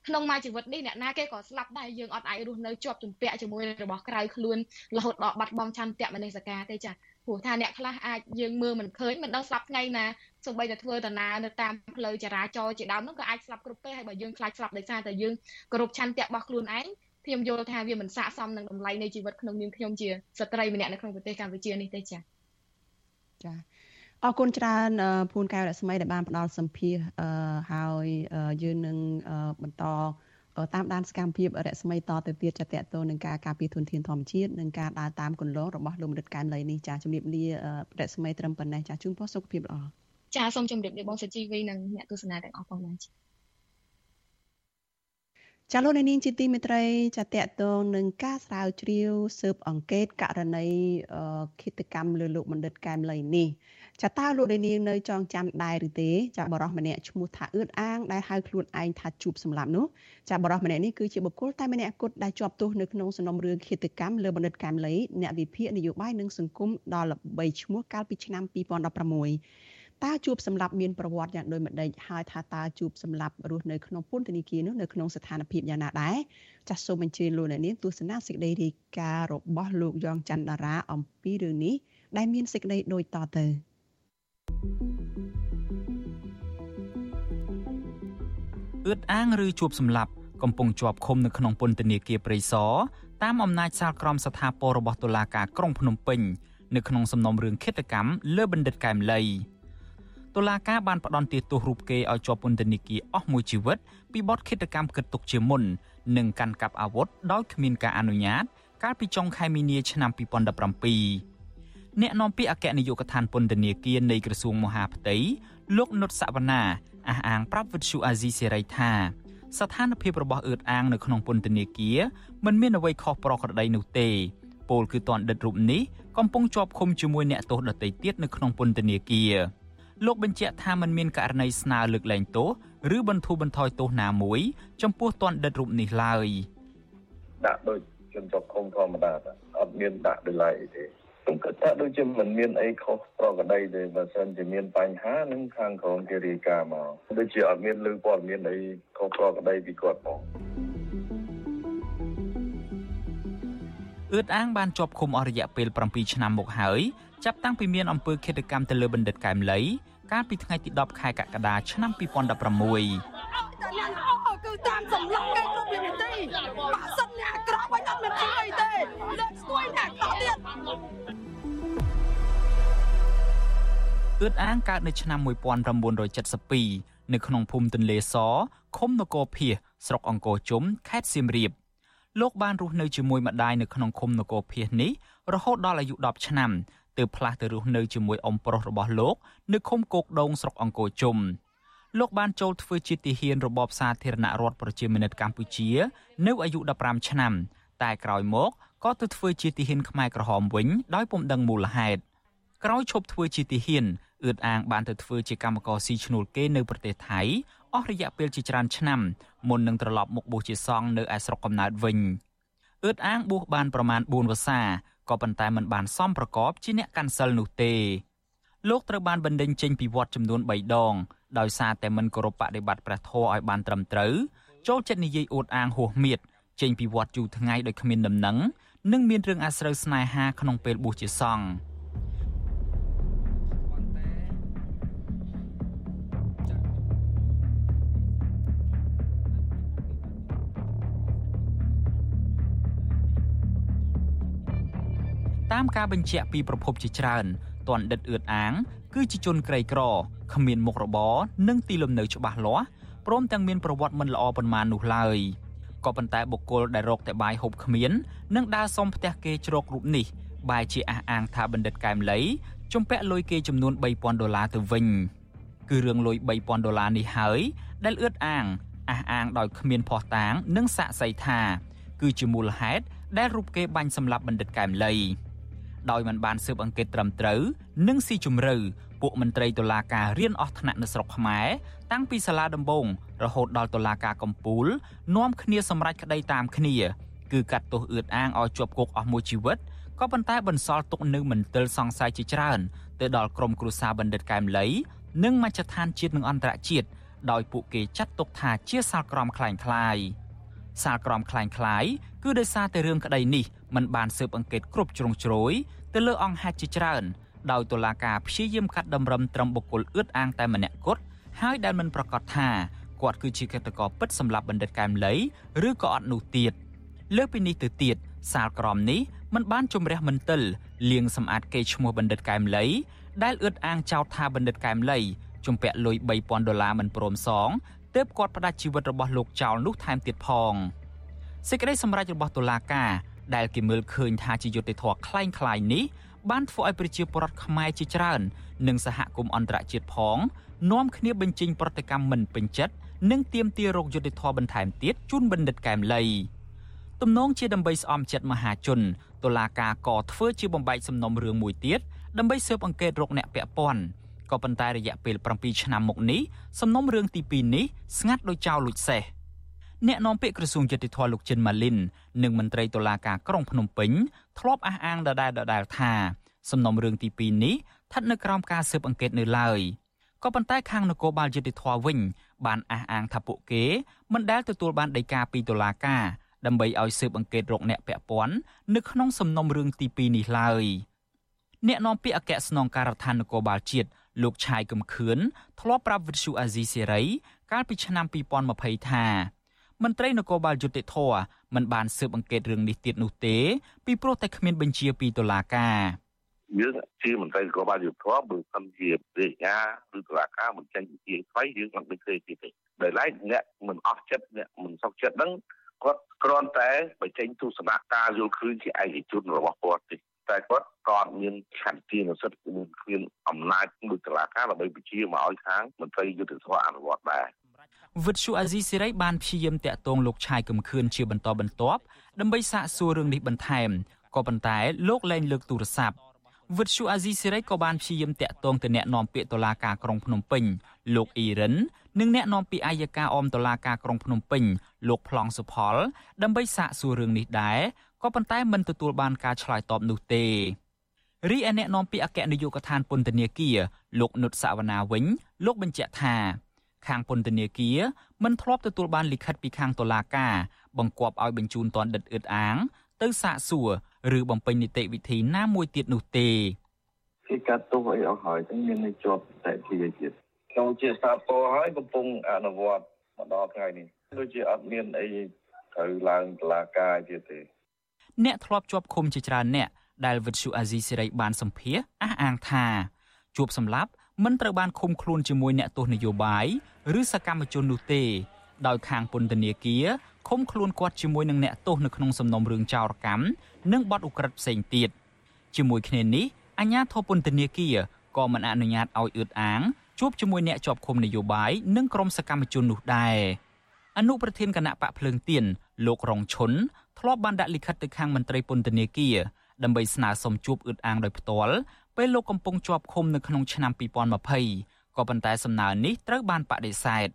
[SPEAKER 10] ក្នុងមួយជីវិតនេះអ្នកណាគេក៏ស្លាប់ដែរយើងអត់អាចរស់នៅជាប់ជំពាក់ជាមួយរបស់ក្រៅខ្លួនរហូតដល់បាត់បង់ឆន្ទៈមនសិការទេចាព្រោះថាអ្នកខ្លះអាចយើងមើលមិនឃើញមិនដឹងស្លាប់ថ្ងៃណាសូម្បីតែធ្វើដំណើរនៅតាមផ្លូវចរាចរណ៍ជាដើមនោះក៏អាចស្លាប់គ្រប់ពេលហើយបើយើងខ្លាចស្លាប់ដោយសារតែយើងគោរពឆន្ទៈរបស់ខ្លួនឯងខ្ញុំយល់ថាវាមិនស័ក្តិសមនឹងតម្លៃនៃជីវិតក្នុងនាមខ្ញុំជាស្ត្រីម្នាក់នៅក្នុងប្រទេសកម្ពុជានេះទេចា៎
[SPEAKER 1] ចា៎ អរគុណច្រើនភួនកែវរស្មីដែលបានផ្ដល់សម្ភារហើយយើងនឹងបន្តតាមដានសកម្មភាពរស្មីតទៅទៀតចាតតទៅនឹងការការពារធនធានធម្មជាតិនិងការដើរតាមគន្លងរបស់លោកមនិតកែមលីនេះចាជំរាបលារស្មីត្រឹមប៉ុណ្ណេះចាជូនពរសុខភាពល្អ
[SPEAKER 10] ចាសូមជម្រាបលាបងសុជីវីនិងអ្នកទស្សនាទាំងអស់ផងដែរ
[SPEAKER 1] ចាលោកនាងជាទីមេត្រីចាតតងនឹងការស្រាវជ្រាវស៊ើបអង្កេតករណីឃាតកម្មលើលោកបណ្ឌិតកែមលីនេះ ចាតើលោកនាងនៅចងចាំដែរឬទេចាបរោះម្នាក់ឈ្មោះថាអឿតអាងដែលហៅខ្លួនឯងថាជួបសម្លាប់នោះចាបរោះម្នាក់នេះគឺជាបុគ្គលតែម្នាក់គត់ដែលជាប់ទោសនៅក្នុងសំណុំរឿងឃាតកម្មលើបណ្ឌិតកែមលីអ្នកវិភាគនយោបាយនិងសង្គមដល់ល្បីឈ្មោះកាលពីឆ្នាំ2016តើជួបសម្លាប់មានប្រវត្តិយ៉ាងដូចម្ដេចហើយថាតើជួបសម្លាប់រស់នៅក្នុងពន្ធនាគារនោះនៅក្នុងស្ថានភាពយ៉ាងណាដែរចាសសូមអញ្ជើញលោកអ្នកនាងទស្សនាសេចក្តីរាយការណ៍របស់លោកយ៉ងច័ន្ទតារាអំពីរឿងនេះដែលមានសេចក្តីដូចតទៅ
[SPEAKER 11] អឿតអាងឬជួបសម្លាប់កំពុងជាប់ឃុំនៅក្នុងពន្ធនាគារព្រៃសរតាមអំណាចសាលក្រមស្ថាពររបស់តុលាការក្រុងភ្នំពេញនៅក្នុងសំណុំរឿងឃាតកម្មលើបណ្ឌិតកែមលីតុលាការបានផ្ដន្ទាទោសរូបគេឲ្យជាប់ពន្ធនាគារអស់មួយជីវិតពីបទឃាតកម្មគិតទុកជាមុននិងកាន់កាប់អាវុធដោយគ្មានការអនុញ្ញាតកាលពីចុងខែមីនាឆ្នាំ2017 អ្នកនាំពាក្យអគ្គនាយកដ្ឋានពន្ធនាគារនៃក្រសួងមហាផ្ទៃលោកនុតសវណ្ណាអះអាងប្រាប់វិទ្យុអាស៊ីសេរីថាស្ថានភាពរបស់អឿតអាងនៅក្នុងពន្ធនាគារមិនមានអ្វីខុសប្រក្រតីនោះទេពលគឺតនដិតរូបនេះកំពុងជាប់ឃុំជាមួយអ្នកទោសដទៃទៀតនៅក្នុងពន្ធនាគារលោកបញ្ជាក់ថាมันមានករណីស្នើលើកលែងទោសឬបន្ធូរបន្ថយទោសណាមួយចំពោះតនដិតរូបនេះឡើយ
[SPEAKER 8] ដាក់ដូចជនជាប់ឃុំធម្មតាអត់មានដាក់ដោយឡែកទេ ខ្ញុំគិតថាដូចជាមិនមានអីខុសប្រក្រតីទេបើសិនជាមានបញ្ហានឹងខាងក្រមគេរាយការណ៍មកដូចជាអត់មានលើព័ត៌មានអីខុសប្រក្រតីពីគាត់ផង
[SPEAKER 11] អឿតអាងបានជាប់ឃុំអស់រយៈពេល7ឆ្នាំមកហើយចាប់តាំងពីមានអំពើឃាតកម្មទៅលើបណ្ឌិតកែមលីកាលពីថ្ងៃទី10ខែកក្កដាឆ្នាំ2016
[SPEAKER 12] គឺតាមសម្លឹងគេគ្រប់វិធីបើសិនអ្នកអាក្រក់វិញអត់មានអីទេលើកស្ទួយអ្នកអាក្រក់ទៀត
[SPEAKER 11] អឿតអាងកើតនៅឆ្នាំ1972នៅក្នុងភូមិទន្លេសឃុំនគរភៀសស្រុកអង្គរជុំខេត្តសៀមរាបលោកបានរស់នៅជាមួយម្ដាយនៅក្នុងឃុំនគរភាសនេះរហូតដល់អាយុ10ឆ្នាំទើបផ្លាស់ទៅរស់នៅជាមួយអ៊ំប្រុសរបស់លោក នៅឃុំគោកដូងស្រុកអង្គរជុំលោកបានចូលធ្វើជាទាហានរបបសាធារណរដ្ឋប្រជាមានិតកម្ពុជា នៅអាយុ15ឆ្នាំ តែក្រោយមកក៏ទៅធ្វើជាទាហានខ្មែរក្រហមវិញដោយពុំដឹងមូលហេតុក្រោយឈប់ធ្វើជាទាហាន អឿតអាងបានទៅធ្វើជាកម្មករស៊ីឈ្នួលគេនៅប្រទេសថៃអស់រយៈពេលជាច្រើនឆ្នាំមុននឹងត្រឡប់មកបួសជាសង្ឃនៅឯស្រុកកំណើតវិញអឿតអាងបួសបានប្រមាណ4វស្សាក៏ប៉ុន្តែមិនបានសមប្រកបជាអ្នកកាន់សិលនោះទេលោកត្រូវបានបណ្ដេញចេញពីវត្តចំនួន3ដងដោយសារតែមិនគោរពបដិបត្តិព្រះធម៌ឲ្យបានត្រឹមត្រូវចូលចិត្តនិយាយអួតអាងហួសមៀតចេញពីវត្តយូរថ្ងៃដោយគ្មានដំណឹងនិងមានរឿងអាស្រូវស្នេហាក្នុងពេលបួសជាសង្ឃ តាមការបញ្ជាក់ពីប្រភពជាច្រើនទណ្ឌិតអឿតអាង គឺជាជនក្រីក្រគ្មានមុខរបរនិងទីលំនៅច្បាស់លាស់ព្រមទាំងមានប្រវត្តិមិនល្អប៉ុន្មាននោះឡើយក៏ប៉ុន្តែបុគ្គលដែលរកតែបាយហូបគ្មាននិងដើរសុំផ្ទះគេជ្រករូបនេះបែរជាអះអាងថាបណ្ឌិតកែមលីជំពាក់លុយគេចំនួន3000ដុល្លារទៅវិញគឺរឿងលុយ3000ដុល្លារនេះហើយដែលអឿតអាងអះអាងដោយគ្មានភ័ស្តុតាង និងសាក់សីថា គឺជាមូលហេតុដែលរូបគេបាញ់សម្លាប់បណ្ឌិតកែមលី ដោយមិនបានស៊ើបអង្កេតត្រឹមត្រូវនិងស៊ីជម្រៅពួកមន្ត្រីតុលាការរៀនអស់ថ្នាក់នៅស្រុកខ្មែរតាំងពីសាលាដំបងរហូតដល់តុលាការកំពូលនាំគ្នាសម្រេចក្តីតាមគ្នាគឺកាត់ទោសអឿតអាងឲ្យជាប់គុកអស់មួយជីវិតក៏ប៉ុន្តែបន្សល់ទុកនៅមន្ទិលសង្ស័យជាច្រើនទៅដល់ក្រុមគ្រួសារបណ្ឌិតកែមលីនិងមជ្ឈដ្ឋានជាតិនិងអន្តរជាតិដោយពួកគេចាត់ទុកថាជាសាលក្រមคล้ายคล้ายសាលក្រមคล้ายคล้ายគឺដោយសារតែរឿងក្តីនេះมันបានស៊ើបអង្កេតគ្រប់ជ្រុងជ្រោយ ទៅលើអង្គហេតុជាច្រើនដោយតុលាការព្យាយាមកាត់តម្រឹមត្រឹមបុគ្គលអឿតអាងតែម្នាក់គត់ហើយដែលមិនប្រកាសថាគាត់គឺជាកតកពិតសម្រាប់បណ្ឌិតកែមលីឬក៏អត់នោះទៀតលើពីនេះទៅទៀតសាលក្រមនេះមិនបានជំរះមន្ទិលលៀងសម្អាតគេឈ្មោះបណ្ឌិតកែមលីដែលអឿតអាងចោទថាបណ្ឌិតកែមលីជំពាក់លុយ3000ដុល្លារមិនព្រមសងទើបគាត់ផ្ដាច់ជីវិតរបស់លោកចោលនោះថែមទៀតផងសេចក្តីសម្រេចរបស់តុលាការ ដែលគេមើលឃើញថាជាយុត្តិធម៌คล้ายៗនេះបានធ្វើឲ្យប្រជាពលរដ្ឋខ្មែរជាច្រើននិងសហគមន៍អន្តរជាតិផងនាំគ្នាបញ្ចេញប្រតិកម្មមិនពេញចិត្តនិងទាមទាររោគយុត្តិធម៌បន្ថែមទៀតជូនបណ្ឌិតកែមលីទំនងជាដើម្បីស្អំចិត្តមហាជនតុលាការក៏ធ្វើជាបំបែកសំណុំរឿងមួយទៀតដើម្បីស៊ើបអង្កេតរកអ្នកពាក់ព័ន្ធក៏ប៉ុន្តែរយៈពេល7ឆ្នាំមកនេះសំណុំរឿងទី2នេះស្ងាត់ដោយចោលលួចសេះ អ្នកនាំពាក្យក្រសួងយុតិធធលោកចិនម៉ាលីននិងមន្ត្រីតុលាការក្រុងភ្នំពេញធ្លាប់អះអាងដដែលដដែលថាសំណុំរឿងទី2នេះស្ថិតនៅក្រោមការស៊ើបអង្កេតនៅឡើយក៏ប៉ុន្តែខាងនគរបាលយុតិធធវិញ បានអះអាងថាពួកគេមិនដែលទទួលបានដីកាពីតុលាការដើម្បីឲ្យស៊ើបអង្កេតរកអ្នកពាក់ព័ន្ធនៅក្នុងសំណុំរឿងទី2នេះឡើយអ្នកនាំពាក្យអគ្គស្នងការដ្ឋាននគរបាលជាតិលោកឆាយកំខឿនធ្លាប់ប្រាប់វិទ្យុអាស៊ីសេរីកាលពីឆ្នាំ2020ថា មន្ត្រីនគរបាលយុតិធធមិនបានស៊ើបអង្កេតរឿងនេះទៀតនោះទេ ពីព្រោះតែគ្មានបញ្ជាពីតុលាការ
[SPEAKER 8] យើងជាមន្ត្រីនគរបាលយុតិធបើសិនជារាជការឬតុលាការមិនចេញជាស្វ័យយើងមិនឃើញទេដោយឡែកអ្នកមិនអស់ចិត្តអ្នកមិនសុខចិត្តហ្នឹងគាត់គ្រាន់តែបញ្ចេញទស្សនៈការយល់ឃើញជាឯកជនរបស់គាត់ទេតែគាត់ក៏អត់មានឆន្ទៈនិស្សិតគ្មានអំណាចមួយតុលាការដើម្បីបញ្ជាមកឲ្យខាងមន្ត្រីយុតិធធអនុវត្តដែរ
[SPEAKER 11] វិទ្យុអាស៊ីសេរីបានព្យាយាមតាក់ទងលោកឆាយកំខឿនជាបន្តបន្ទាប់ដើម្បីសាកសួររឿងនេះបន្ថែមក៏ប៉ុន្តែលោកលែងលើកទូរស័ព្ទវិទ្យុអាស៊ីសេរីក៏បានព្យាយាមតាក់ទងទៅអ្នកនាំពាក្យតុលាការក្រុងភ្នំពេញលោកអ៊ីរិននិងអ្នកនាំពាក្យអាយកាអមតុលាការក្រុងភ្នំពេញលោកប្លង់សុផល ដើម្បីសាកសួររឿងនេះដែរក៏ប៉ុន្តែមិនទទួលបានការឆ្លើយតបនោះទេរីឯអ្នកនាំពាក្យអគ្គនាយកដ្ឋានពន្ធនាគារលោកនុតសវណ្ណាវិញលោកបញ្ជាក់ថា ខាងពន្ធនាគារមិនធ្លាប់ទទួលបានលិខិតពីខាងតុលាការបង្គាប់ឲ្យបញ្ជូនតនដិតអឺតអាង ទៅសាកសួរឬបំពេញនីតិវិធីណាមួយទៀតនោះទេ
[SPEAKER 13] គេកាត់ទោសអីអស់ហើយទាំងមាននៅជាប់តែជាទៀតក្នុងជាសាពរហើយកំពុងអនុវត្តមកដល់ថ្ងៃនេះដូចជាអត់មានអីត្រូវឡើងតុលាការទៀតទេ
[SPEAKER 11] អ្នកធ្លាប់ជាប់ឃុំជាច្រើនអ្នកដែលវិទ្យុអាស៊ីសេរីបានសម្ភាសអះអាងថាជួបសម្លាប់ មិនត្រូវបានឃុំខ្លួនជាមួយអ្នកទោសនយោបាយឬសកម្មជននោះទេ ដោយខាងពន្ធនាគារឃុំខ្លួនគាត់ជាមួយនឹងអ្នកទោសនៅក្នុងសំណុំរឿងចោរកម្មនិងបទឧក្រិដ្ឋផ្សេងទៀតជាមួយគ្នានេះអាជ្ញាធរពន្ធនាគារក៏មិនអនុញ្ញាតឲ្យអឿតអាងជួបជាមួយអ្នកជាប់ឃុំនយោបាយនិងក្រុមសកម្មជននោះដែរអនុប្រធានគណៈបកភ្លើងទៀនលោករងឈុនធ្លាប់បានដាក់លិខិតទៅខាងមន្ត្រីពន្ធនាគារដើម្បីស្នើសុំជួបអឿតអាងដោយផ្ទាល់ ពេលលោកកំពុងជាប់ឃុំនៅក្នុងឆ្នាំ2020ក៏ប៉ុន្តែសំណើនេះត្រូវបានបដិសេធ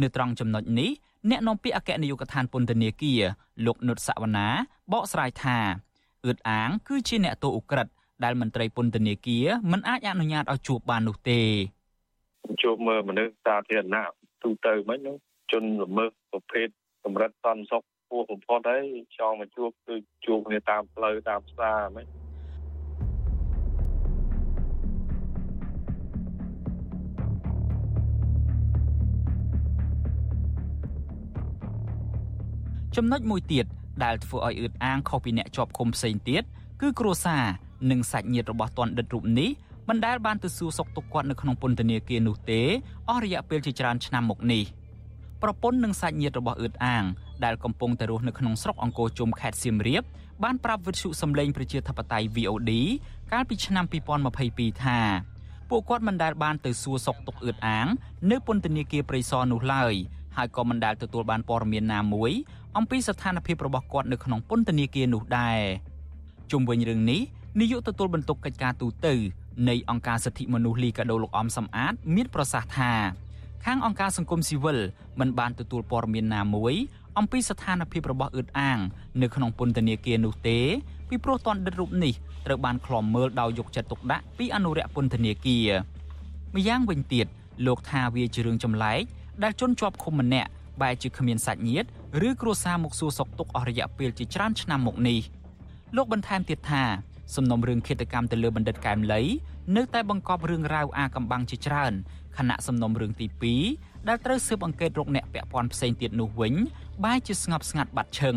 [SPEAKER 11] នៅត្រង់ចំណុចនេះអ្នកនាំពាក្យអគ្គនាយកដ្ឋានពន្ធនាគារលោកនុតសវណ្ណាបកស្រាយថាអឿតអាងគឺជាអ្នកទោសឧក្រិដ្ឋដែលមន្ត្រីពន្ធនាគារមិនអាចអនុញ្ញាតឲ្យជួបបាននោះទេ
[SPEAKER 13] ជួបមើលមនុស្សសាធារណៈទូទៅមិនហ្នឹងជនល្មើសប្រភេទកម្រិតសន្តិសុខពោះបំផុតហើយចង់មកជួបគឺជួបគ្នាតាមផ្លូវតាមផ្សារមិន
[SPEAKER 11] ចំណុចមួយទៀតដែលធ្វើឲ្យអឺតអាងខុសពីអ្នកជាប់ឃុំផ្សេងទៀតគឺគ្រួសារនិងសាច់ញាតិរបស់ទណ្ឌិតរូបនេះមិនដែលបានទៅសួរសុខទុក្ខគាត់នៅក្នុងពន្ធនាគារនោះទេអស់រយៈពេលជាច្រើនឆ្នាំមកនេះប្រពន្ធនិងសាច់ញាតិរបស់អឺតអាងដែលកំពុងតែរស់នៅក្នុងស្រុកអង្គរជុំខេត្តសៀមរាបបានប្រាប់វិទ្យុសំឡេងប្រជាធិបតេយ្យ VOD កាលពីឆ្នាំ2022ថាពួកគាត់មិនដែលបានទៅសួរសុខទុក្ខអឺតអាង នៅពន្ធនាគារព្រៃសរនោះឡើយហើយក៏មិនដែលទទួលបានព័ត៌មានណាមួយ អំពីស្ថានភាពរបស់គាត់នៅក្នុងពន្ធនាគារនោះដែរជុំវិញរឿងនេះនាយកទទួលបន្ទុកកិច្ចការទូតនៃអង្គការសិទ្ធិមនុស្សលីកាដូលោកអំសំអាត មានប្រសាសន៍ថាខាងអង្គការសង្គមស៊ីវិលមិនបានទទួលព័ត៌មានណាមួយអំពីស្ថានភាពរបស់អឺតអាង នៅក្នុងពន្ធនាគារនោះទេពីព្រោះតនដិតរូបនេះត្រូវបានឃ្លាំមើលដោយយកចិត្តទុកដាក់ពីអនុរិយពន្ធនាគារម្យ៉ាងវិញទៀតលោកថាវាជារឿងចម្លែកដែលជនជាប់ឃុំម្នាក់ បែរជាគ្មានសាច់ញាតិឬគ្រួសារមកសួរសុខទុក្ខអស់រយៈពេលជាច្រើនឆ្នាំមកនេះលោកបន្ថែមទៀតថាសំណុំរឿងឃាតកម្មទៅលើបណ្ឌិតកែមលីនៅតែបង្កប់រឿងរ៉ាវអាកំបាំងជាច្រើនខណៈសំណុំរឿងទី2ដែលត្រូវស៊ើបអង្កេតរកអ្នកពាក់ព័ន្ធផ្សេងទៀតនោះវិញបែរជាស្ងប់ស្ងាត់បាត់ឈឹង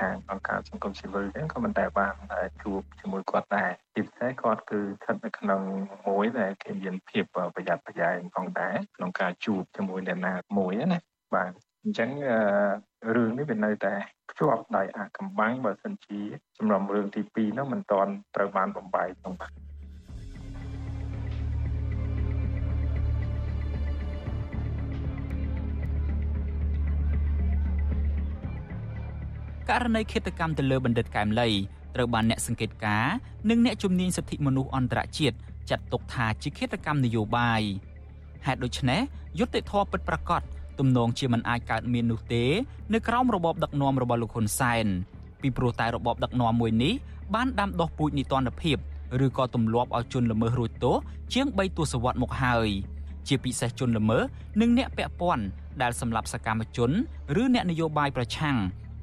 [SPEAKER 13] ខាងអង្គការសង្គមស៊ីវិលហ្នឹងក៏មិនដែលបានជួបជាមួយគាត់ដែរជាពិសេសគាត់គឺស្ថិតនៅក្នុងមួយដែលគេមានភាពប្រយ័ត្នប្រយែងផងដែរក្នុងការជួបជាមួយអ្នកណាមួយណា បាទអញ្ចឹងរឿងនេះវានៅតែភ្ជាប់ដោយអាកំបាំងបើសិនជាសំណុំរឿងទី2នោះមិនទាន់ត្រូវបានបំបែកក្នុងបាទ
[SPEAKER 11] ករណីឃាតកម្មទៅលើបណ្ឌិតកែមលីត្រូវបានអ្នកសង្កេតការណ៍និងអ្នកជំនាញសិទ្ធិមនុស្សអន្តរជាតិចាត់ទុកថាជាឃាតកម្មនយោបាយហេតុដូច្នេះយុត្តិធម៌ពិតប្រាកដ ទំនងជាមិនអាចកើតមាននោះទេ នៅក្រោមរបបដឹកនាំរបស់លោកហ៊ុនសែនពីព្រោះតែរបបដឹកនាំមួយនេះបានដាំដុះពូជនីតិរដ្ឋភាពឬក៏ទម្លាប់ឲ្យជនល្មើសរួចទោសជាង3ទសវត្សរ៍មកហើយជាពិសេសជនល្មើសនិងអ្នកពាក់ព័ន្ធដែលសម្លាប់សកម្មជនឬអ្នកនយោបាយប្រឆាំង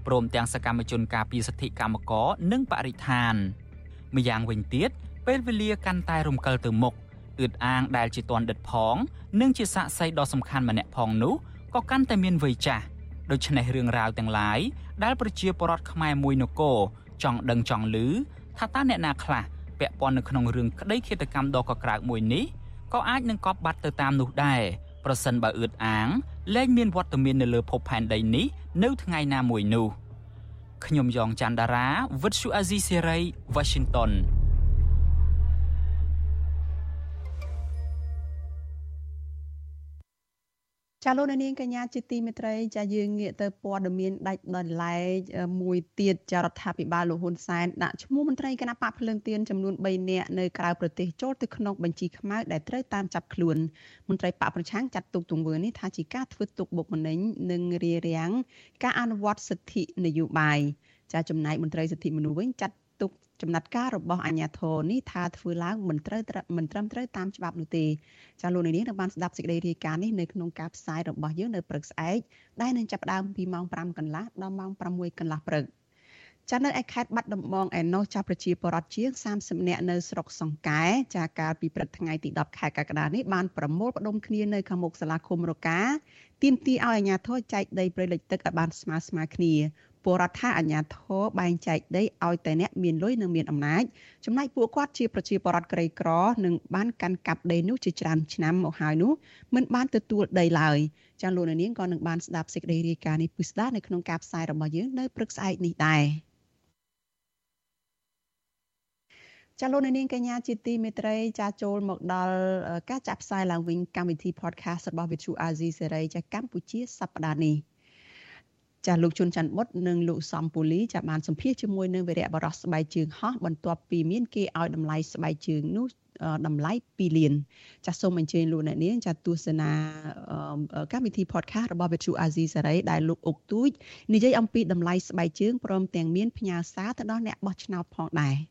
[SPEAKER 11] ព្រមទាំងសកម្មជនការពារសិទ្ធិកម្មករនិងបរិស្ថានម្យ៉ាងវិញទៀតពេលវេលាកាន់តែរំកិលទៅមុខអឿតអាងដែលជាតនដិតផង និងជាសាក្សីដ៏សំខាន់ម្នាក់ផងនោះ ក៏កាន់តែមានវ័យចាស់ដូច្នេះរឿងរ៉ាវទាំងឡាយដែលប្រជាពលរដ្ឋខ្មែរមួយនគរចង់ដឹងចង់ឮថាតើអ្នកណាខ្លះពាក់ព័ន្ធនៅក្នុងរឿងក្តីឃាតកម្មដ៏កក្រើកមួយនេះក៏អាចនឹងកប់បាត់ទៅតាមនោះដែរប្រសិនបើអឿតអាងលែងមានវត្តមាននៅលើភពផែនដីនេះនៅថ្ងៃណាមួយនោះខ្ញុំយ៉ងច័ន្ទដារាវិទ្យុអាស៊ីសេរី Washington
[SPEAKER 1] ចាលោកនាងកញ្ញាជាទីមេត្រីចាយើងងាកទៅព័ត៌មានដាច់ដោយឡែកមួយទៀតចារដ្ឋាភិបាលលោកហ៊ុនសែនដាក់ឈ្មោះមន្ត្រីគណៈបកភ្លើងទៀនចំនួន3នាក់នៅក្រៅប្រទេសចូលទៅក្នុងបញ្ជីខ្មៅដែលត្រូវតាមចាប់ខ្លួនមន្ត្រីបកប្រឆាំងចាត់ទុកទង្វើនេះថាជាការធ្វើទុកបុកម្នេញនិងរារាំងការអនុវត្តសិទ្ធិនយោបាយចាចំណែកមន្ត្រីសិទ្ធិមនុស្សវិញចាត់ទុក ចំណាត់ការរបស់អាជ្ញាធរនេះថាធ្វើឡើងមិនត្រូវមិនត្រឹមត្រូវតាមច្បាប់នោះទេចាលោកនាងនឹងបានស្ដាប់សេចក្តីរាយការណ៍នេះនៅក្នុងការផ្សាយរបស់យើងនៅព្រឹកស្អែកដែលនឹងចាប់ផ្ដើមពីម៉ោង5កន្លះដល់ម៉ោង6កន្លះព្រឹកចានៅឯខេត្តបាត់ដំបងឯណោះចាប្រជាពលរដ្ឋជាង30នាក់នៅស្រុកសង្កែចាកាលពីព្រឹកថ្ងៃទី10ខែកក្កដានេះបានប្រមូលផ្ដុំគ្នានៅខាងមុខសាលាឃុំរកាទាមទារឲ្យអាជ្ញាធរចែកដីព្រៃលិចទឹកឲ្យបានស្មើស្មើគ្នា ពលរដ្ឋថាអាជ្ញាធរបែងចែកដីឲ្យតែអ្នកមានលុយនិងមានអំណាចចំណែកពួកគាត់ជាប្រជាពលរដ្ឋក្រីក្រនិងបានកាន់កាប់ដីនោះជាច្រើនឆ្នាំមកហើយនោះមិនបានទទួលដីឡើយចាលោកនាងក៏នឹងបានស្ដាប់សេចក្តីរាយការណ៍នេះពិស្ដានៅក្នុងការផ្សាយរបស់យើងនៅព្រឹកស្អែកនេះដែរចាលោកនាងកញ្ញាជាទីមេត្រីចាចូលមកដល់ការចាក់ផ្សាយឡើងវិញកម្មវិធី podcast របស់ Vithu Azizi Serai ចាកម្ពុជាសប្តាហ៍នេះ ចាលោកជុនច័ន្ទបុតនិងលោកសំពូលីចាបានសម្ភាសជាមួយនឹងវីរៈបរោះស្បែកជើងហោះបន្ទាប់ពីមានគេឲ្យតម្លៃស្បែកជើងនោះតម្លៃ2លានចាសសូមអញ្ជើញលោកអ្នកនាងចាទស្សនាកម្មវិធី podcast របស់ Vithu Azizi Saray ដែលលោកអុកទូចនិយាយអំពីតម្លៃស្បែកជើងព្រមទាំងមានផ្ញើសារទៅដល់អ្នកបោះឆ្នោតផងដែរ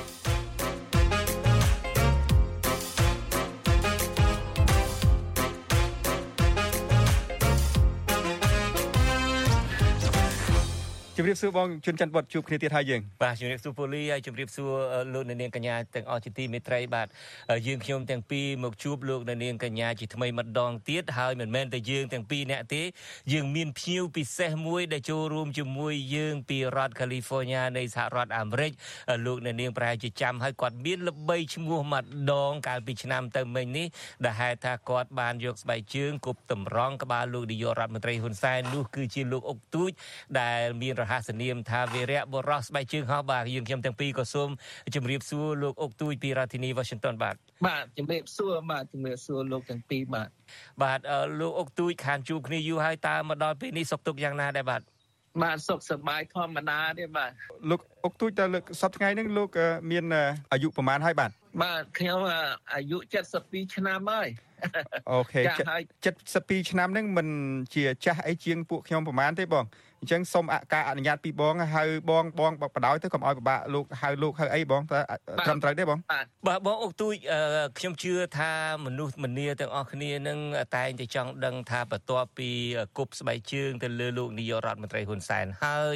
[SPEAKER 14] ជំរាបសួរបងជួនច័ន្ទវត្តជួបគ្នាទៀតហើយយើង
[SPEAKER 2] បាទជំរាបសួរពូលីហើយជំរាបសួរលោកនាងកញ្ញាទាំងអស់ជាទីមេត្រីបាទយើងខ្ញុំទាំងពីរមកជួបលោកនាងកញ្ញាជាថ្មីម្ដងទៀតហើយមិនមែនតែយើងទាំងពីរនាក់ទេយើងមានភ្ញៀវពិសេសមួយដែលចូលរួមជាមួយយើងពីរដ្ឋ California នៃសហរដ្ឋអាមេរិកលោកនាងប្រហែលជាចាំហើយគាត់មានល្បីឈ្មោះម្ដងកាលពីឆ្នាំទៅមិញនេះដែលហេតុថាគាត់បានយកស្បែកជើងគប់តម្រង់ក្បាលលោកនាយករដ្ឋមន្ត្រីហ៊ុនសែននោះគឺជាលោកអុកទូចដែលមានរហស្សនាមថាវីរៈបុរសស្បែកជើងហោះបាទយើងខ្ញុំទាំងពីរក៏សូមជម្រាបសួរលោកអុកទូចពីរដ្ឋធានី Washington បាទ
[SPEAKER 15] បាទជំរាបសួរបាទជំរាបសួរលោកទាំងពីរបាទ
[SPEAKER 2] បាទលោកអុកទូចខានជួបគ្នាយូរហើយតើមកដល់ពេលនេះសុខទុក្ខយ៉ាងណាដែរបាទ
[SPEAKER 15] បាទសុខសប្បាយធម្មតាទេបាទ
[SPEAKER 14] លោកអុកទូចតើលើកសប្តាហ៍ថ្ងៃនេះលោកមានអាយុប្រហែលហើយបាទ
[SPEAKER 15] បាទខ្ញុំអាយុ72ឆ្នាំហើយ
[SPEAKER 14] អូខេ72ឆ្នាំហ្នឹងមិនជាចាស់អីជាងពួកខ្ញុំប្រហែលទេបង អញ្ចឹងសូមការអនុញ្ញាតពីបងហៅបងបងបដ ாய் ទៅកុំឲ្យពិបាកលោកហៅលោកហៅអីបងតើត្រឹមត្រូវទេបង
[SPEAKER 2] បាទបងអុកទូចខ្ញុំជឿថាមនុស្សម្នាទាំងអស់គ្នានឹងតែងតែចង់ដឹងថាបន្ទាប់ពីគប់ស្បែកជើងទៅលើលោកនាយករដ្ឋមន្ត្រីហ៊ុនសែនហើយ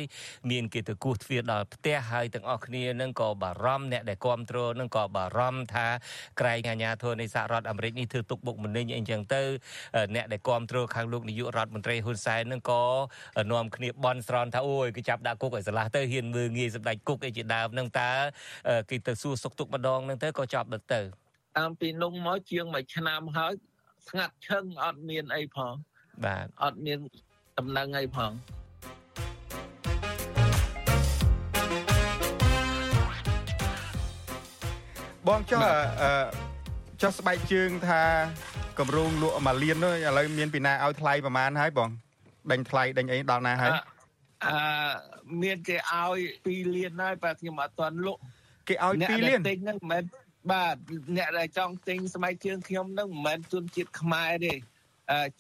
[SPEAKER 2] មានគេទៅគោះទ្វារដល់ផ្ទះហើយទាំងអស់គ្នានឹងក៏បារម្ភអ្នកដែលគ្រប់គ្រងនឹងក៏បារម្ភថាក្រែងអាញាធរនៃសហរដ្ឋអាមេរិកនេះធ្វើទុកបុកម្នេញអីចឹងទៅអ្នកដែលគ្រប់គ្រងខាងលោកនាយករដ្ឋមន្ត្រីហ៊ុនសែននឹងក៏នាំគ្នាបន់ស្រន់ថាអូយគេចាប់ដាក់គុកឲ្យស្រឡះទៅហ៊ានមើងងាយសម្ដេចគុកអីជាដើមនឹងតើគេទៅសួរសុកទុកម្ដងនឹងទៅក៏ចាប់ទៅទៅ
[SPEAKER 15] តាមពីនោះមកជាងមួយឆ្នាំហើយស្ងាត់ឈឹងអត់មានអីផង
[SPEAKER 2] បាទ
[SPEAKER 15] អត់មានដំណឹងអីផង
[SPEAKER 14] បងចុះអឺចុះស្បែកជើងថាកម្រងលក់មួយលាននោះឥឡូវមានពីណាឲ្យថ្លៃប្រហែលហើយបង ដេញថ្លៃដេញអីដល់ណាហើយ
[SPEAKER 15] អឺមានគេឲ្យ2លានហើយបាទខ្ញុំអត់ទាន់លក់
[SPEAKER 14] គេឲ្យ2លាន
[SPEAKER 15] ទិញហ្នឹងមិនមែនបាទអ្នកដែលចង់ទិញស្បែកជើងខ្ញុំហ្នឹងមិនមែនជនជាតិខ្មែរទេ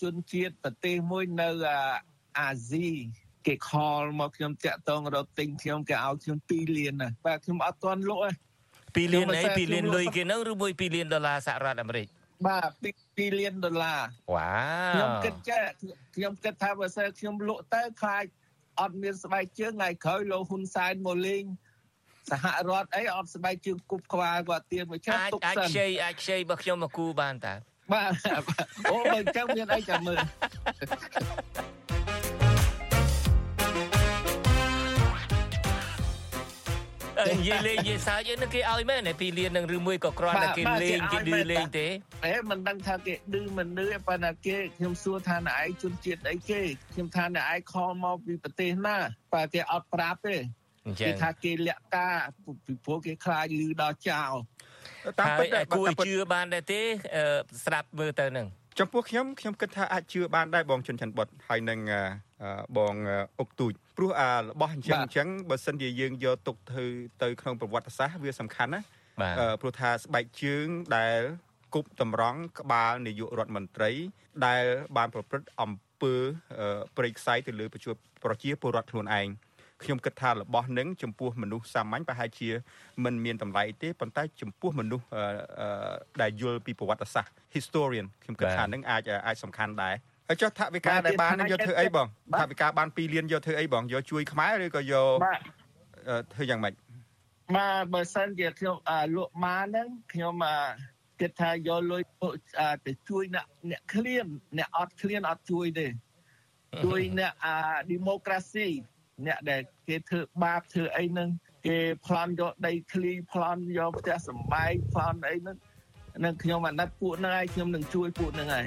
[SPEAKER 15] ជនជាតិប្រទេសមួយនៅអាស៊ីគេខលមកខ្ញុំតាក់តងរកទិញខ្ញុំគេឲ្យខ្ញុំ2លានណាបាទខ្ញុំអត់ទាន់លក់ទេ
[SPEAKER 2] 2លានអី2លានលុយគេហ្នឹងឬមួយ2លានដុល្លារសហរដ្ឋអាមេរិក
[SPEAKER 15] បាទ2លានដុល្លារ
[SPEAKER 2] វ៉ាវ
[SPEAKER 15] ខ្ញុំគិតចេះខ្ញុំគិតថាបើសិនខ្ញុំលក់ទៅខ្លាចអត់មានស្បែកជើងថ្ងៃក្រោយលោកហ៊ុនសែនមកលេងសហរដ្ឋអីអត់ស្បែកជើងគប់ក្បាលគាត់ទៀនមួយ
[SPEAKER 2] ឆាទុកសិនអាចខ្ចីអាចខ្ចីរបស់ខ្ញុំមកគូបានតើ
[SPEAKER 15] បាទអូបើអញ្ចឹងមានអីចាំមើល
[SPEAKER 2] និយាយលេងនិយាយសើចនឹងគេឲ្យមែនពីលាននឹងឬមួយក៏គ្រាន់តែគេលេងគេឌឺលេងទេ
[SPEAKER 15] អេមិនដឹងថាគេឌឺមិនឌឺប៉ុន្តែគេខ្ញុំសួរថាណែឯងជនជាតិអីគេខ្ញុំថាណែឯងខលមកពីប្រទេសណាបើគេអត់ប្រាប់ទេគេថាគេលាក់ការពីព្រោះគេខ្លាចលឺដល់ចោល
[SPEAKER 2] តាមពិតគួរជឿបានដែរទេស្ដាប់មើលទៅនឹង
[SPEAKER 14] ចំពោះខ្ញុំខ្ញុំគិតថាអាចជឿបានដែរបងជុនច័ន្ទបុតហើយនឹងបងអុកទូច ព្រោះអារបស់អញ្ចឹងអញ្ចឹងបើសិនជាយើងយកទុកទៅទៅក្នុងប្រវត្តិសាស្ត្រវាសំខាន់ណាព្រោះថាស្បែកជើងដែលគប់តម្រង់ក្បាលនាយករដ្ឋមន្ត្រី ដែលបានប្រព្រឹត្តអំពើព្រៃខ្សែទៅលើប្រជាពលរដ្ឋខ្លួនឯងខ្ញុំគិតថារបស់នឹងចំពោះមនុស្សសាមញ្ញប្រហែលជាមិនមានតម្លៃទេប៉ុន្តែចំពោះមនុស្សដែលយល់ពីប្រវត្តិសាស្ត្រ historian ខ្ញុំគិតថានឹងអាចអាចសំខាន់ដែរ ហើយចុះថវិកាដែលបានយកធ្វើអីបងថវិកាបាន2លានយកធ្វើអីបងយកជួយខ្មែរឬក៏យកធ្វើយ៉ាងម៉េច
[SPEAKER 15] បាទបើសិនជាខ្ញុំលក់ម៉ាហ្នឹងខ្ញុំគិតថាយកលុយទៅជួយអ្នកអ្នកឃ្លានអ្នកអត់ឃ្លានអត់ជួយទេជួយអ្នកអា democracy អ្នកដែលគេធ្វើបាបធ្វើអីហ្នឹងគេប្លន់យកដីឃ្លីប្លន់យកផ្ទះសម្បែងប្លន់អីហ្នឹងនឹងខ្ញុំអាណិតពួកហ្នឹងហើយខ្ញុំនឹងជួយពួកហ្នឹងហើយ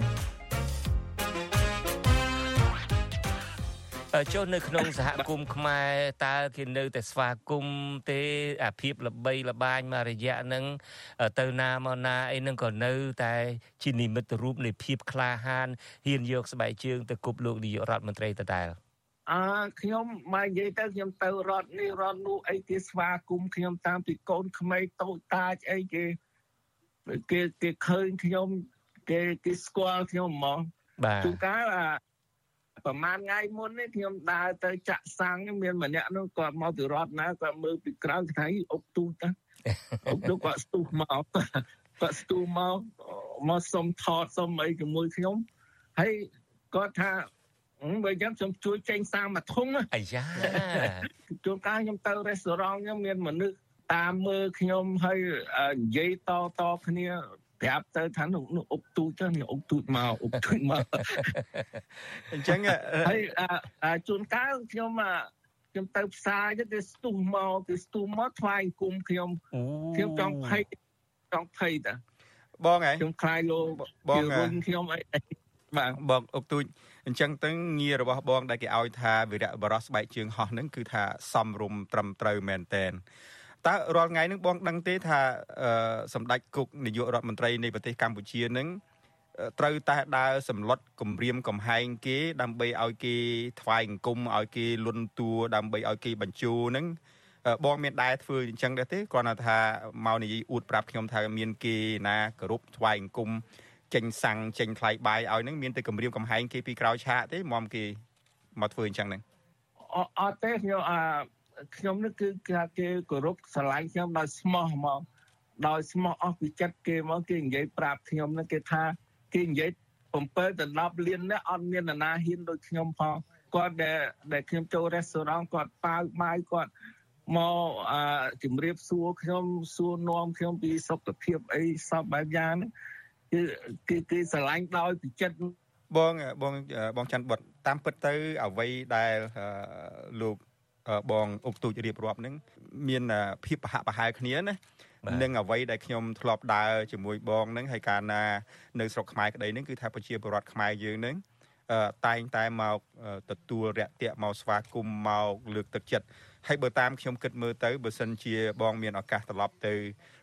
[SPEAKER 2] ចូលនៅក្នុងសហគមន៍ខ្មែរតើគេនៅតែស្វាគមន៍ទេអាភិបល្បីល្បាញមករយៈហ្នឹងទៅណាមកណាអីហ្នឹងក៏នៅ តែជានិមិត្តរូបនៃភាពក្លាហានហ៊ានយកស្បែកជើងទៅគប់លោកនាយករដ្ឋមន្ត្រីដដែល
[SPEAKER 15] អើខ្ញុំមកនិយាយទៅខ្ញុំទៅរត់នេះរត់នោះអីគេស្វាគមន៍ខ្ញុំតាមពីកូនក្មេងតូចតាចអីគេគេគេឃើញខ្ញុំគេគេស្គាល់ខ្ញុំហ្មង
[SPEAKER 2] បាទ
[SPEAKER 15] ជួនកាលអា ប្រហែលថ្ងៃមុននេះខ្ញុំដើរទៅចាក់សាំងមានម្នាក់នោះគាត់មកពីរត់ណាគាត់មើលពីក្រៅគាត់ថាអុកទូតាអុកទូគាត់ស្ទុះមកគាត់ស្ទុះមកមកសុំថតសុំអីជាមួយខ្ញុំហើយគាត់ថាបើយ៉ាងខ្ញុំជួយចេញសាមួយធុង
[SPEAKER 2] អាយ៉ា
[SPEAKER 15] ជួនកាលខ្ញុំទៅរេស្តូរ៉ង់ខ្ញុំមានមនុស្សតាមមើលខ្ញុំហើយនិយាយតតគ្នា ប្រាប់ទៅថានោះអុកទូចទៅនេះអុកទូចមកអុកទូចមក
[SPEAKER 14] អញ្ចឹង
[SPEAKER 15] ហើយជួនកាលខ្ញុំខ្ញុំទៅផ្សារទៅគេស្ទុះមកគេស្ទុះមកថ្វាយគុំខ្ញុំខ្ញុំចង់ភ័យចង់ភ័យតា
[SPEAKER 14] បងហ៎
[SPEAKER 15] ខ្ញុំខ្លាយលោបងវិញខ្ញុំអី
[SPEAKER 14] បាទបងអុកទូចអញ្ចឹងទៅងាររបស់បងដែលគេឲ្យថាវិរៈបរោះស្បែកជើងហោះហ្នឹងគឺថាសំរុំត្រឹមត្រូវមែនតែន តើរាល់ថ្ងៃហ្នឹងបងដឹងទេថាសម្ដេចគុកនាយករដ្ឋមន្ត្រីនៃប្រទេសកម្ពុជាហ្នឹងត្រូវតែដើរសម្លុតគម្រាមកំហែងគេ ដើម្បីឲ្យគេថ្វាយអង្គមឲ្យគេលុនតួដើម្បីឲ្យគេបញ្ជូហ្នឹងបងមានដែរធ្វើអញ្ចឹងដែរទេគ្រាន់តែថាមកនិយាយអួតប្រាប់ខ្ញុំថាមានគេណាគោរពថ្វាយអង្គមចេញសាំងចេញថ្លៃបាយឲ្យហ្នឹងមានតែគម្រាមកំហែងគេពីក្រោយឆាកទេមកគេមកធ្វើអញ្ចឹងហ្នឹង
[SPEAKER 15] អត់ទេខ្ញុំអា ខ្ញុំនេះគឺគេគេគោរពស្រឡាញ់ខ្ញុំដោយស្មោះហ្មងដោយស្មោះអស់ពីចិត្តគេមកគេនិយាយប្រាប់ខ្ញុំនេះគេថាគេនិយាយ7ទៅ10លាននេះអត់មាននរណាហ៊ានដូចខ្ញុំផងគាត់ដែលដែលខ្ញុំចូលរេស្តូរ៉ង់គាត់ប៉ាវបាយគាត់មកអឺជំរាបសួរខ្ញុំសួរនាំខ្ញុំពីសុខភាពអីសពបែបយ៉ាងគឺគឺគឺស្រឡាញ់ដោយពីចិត្ត
[SPEAKER 14] បងបងបងច័ន្ទបុតតាមពិតទៅអ្វីដែលលោក បងអុកទូចរៀបរាប់ហ្នឹងមានភាពប្រហាក់ប្រហែលគ្នាណានឹងអ្វីដែលខ្ញុំធ្លាប់ដើរជាមួយបងហ្នឹងហើយកាលណានៅស្រុកខ្មែរក្តីហ្នឹងគឺថាប្រជាពលរដ្ឋខ្មែរយើងហ្នឹងតែងតែមកទទួលរាក់ទាក់មកស្វាគមន៍មកលើកទឹកចិត្តហើយបើតាមខ្ញុំគិតមើលទៅបើសិនជាបងមានឱកាសត្រឡប់ទៅ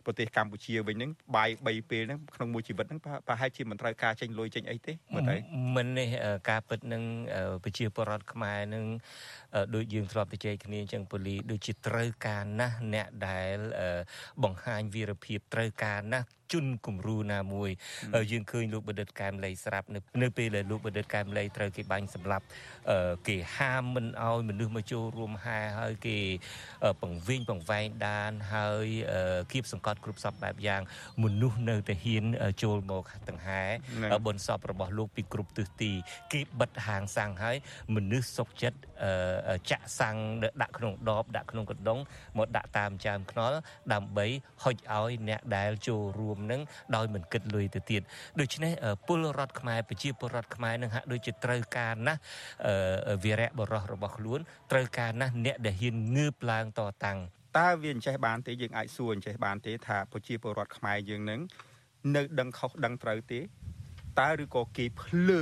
[SPEAKER 14] ប្រទេសកម្ពុជាវិញហ្នឹងបាយ3ពេលហ្នឹងក្នុងមួយជីវិតហ្នឹងប្រហែលជាមិនត្រូវការចេញលុយចេញអីទេ
[SPEAKER 2] មើលទៅមិននេះការពិតនឹងប្រជាពលរដ្ឋខ្មែរនឹងដូចយើងធ្លាប់ទៅជែកគ្នាអញ្ចឹងពូលីដូចជាត្រូវការណាស់អ្នកដែលបង្ហាញវីរភាពត្រូវការណាស់ជន់គំរូណាមួយយើងឃើញលោកបណ្ឌិតកែមលីស្រាប់នៅនៅពេលដែលលោកបណ្ឌិតកែមលីត្រូវគេបាញ់សម្លាប់គេហាមមិនឲ្យមនុស្សមកចូលរួមហែហើយគេបង្វេងបង្វែងដានហើយគៀបសង្កត់គ្រប់សពបែបយ៉ាងមនុស្សនៅតែហ៊ានចូលមកដង្ហែបុណ្យសពរបស់លោកពីគ្រប់ទិសទីគេបិទហាងសាំងហើយមនុស្សសុកចិត្តចាក់សាំងដាក់ក្នុងដបដាក់ក្នុងកណ្ដុងមកដាក់តាមចានខ្នល់ដើម្បីហុចឲ្យអ្នកដែលចូលរួមនឹងដោយមិនគិតលុយទៅទៀតដូច្នេះពលរដ្ឋខ្មែរប្រជាពលរដ្ឋខ្មែរនឹងហាក់ដូចជាត្រូវការណាស់វីរៈបរោះរបស់ខ្លួនត្រូវការណាស់អ្នកដែលហ៊ានងើបឡើងតតាំង
[SPEAKER 14] តើវាអញ្ចេះបានទេយើងអាចសួរអញ្ចេះបានទេថាប្រជាពលរដ្ឋខ្មែរយើងនឹងនៅដឹងខុសដឹងត្រូវទេតើឬក៏គេភ្លើ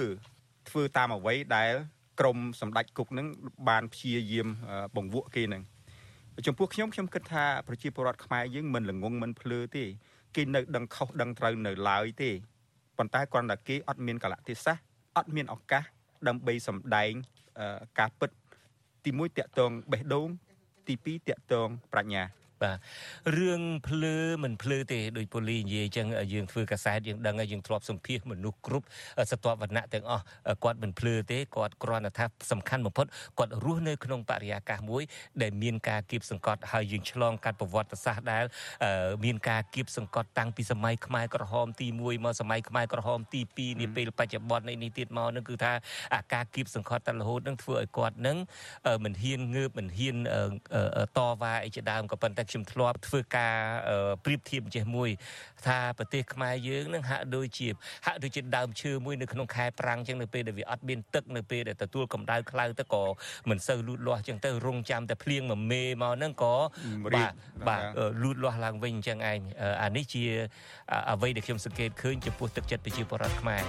[SPEAKER 14] ធ្វើតាមអ្វីដែលក្រមសម្ដេចគុកនឹងបានព្យាយាមបង្វក់គេនឹងចំពោះខ្ញុំខ្ញុំគិតថាប្រជាពលរដ្ឋខ្មែរយើងមិនល្ងងមិនភ្លើទេគេនៅដឹងខុសដឹងត្រូវនៅឡើយទេប៉ុន្តែគ្រាន់តែគេអត់មានកលៈទេសៈអត់មានឱកាសដើម្បីសម្ដែងការពិតទី1តកតងបេះដូង ទី2តកតងប្រាជ្ញា
[SPEAKER 2] បាទរឿងភ្លើមិនភ្លើទេដោយប៉ូលីសនិយាយអញ្ចឹងយើងធ្វើកាសែតយើងដឹងហើយយើងធ្លាប់សម្ភាសមនុស្សគ្រប់សត្វវណ្ណៈទាំងអស់គាត់មិនភ្លើទេគាត់គ្រាន់តែថាសំខាន់បំផុតគាត់រស់នៅក្នុងបរិយាកាសមួយ ដែលមានការគៀបសង្កត់ហើយយើងឆ្លងកាត់ប្រវត្តិសាស្ត្រដែលមានការគៀបសង្កត់តាំងពីសម័យខ្មែរក្រហមទី1មកសម័យខ្មែរក្រហមទី2នាពេលបច្ចុប្បន្ននេះទៀតមកនឹងគឺថាអាការគៀបសង្កត់តែរហូតនឹងធ្វើឲ្យគាត់នឹងមិនហ៊ានងើបមិនហ៊ានតវ៉ាអីជាដើមក៏ប៉ុន្តែខ្ញុំធ្លាប់ធ្វើការប្រៀបធៀបចេះមួយថាប្រទេសខ្មែរយើងនឹងហាក់ដូចជាហាក់ដូចជាដើមឈើមួយនៅក្នុងខែប្រាំងចឹងនៅពេលដែលវាអត់មានទឹកនៅពេលដែលទទួលកម្ដៅក្តៅទៅក៏មិនសូវលូតលាស់ចឹងទៅរងចាំតែភ្លៀងមួយមេមកហ្នឹងក៏បាទបាទលូតលាស់ឡើងវិញអញ្ចឹងឯងអានេះជាអ្វីដែលខ្ញុំសង្កេតឃើញចំពោះទឹកចិត្តប្រជាពលរដ្ឋខ្មែរ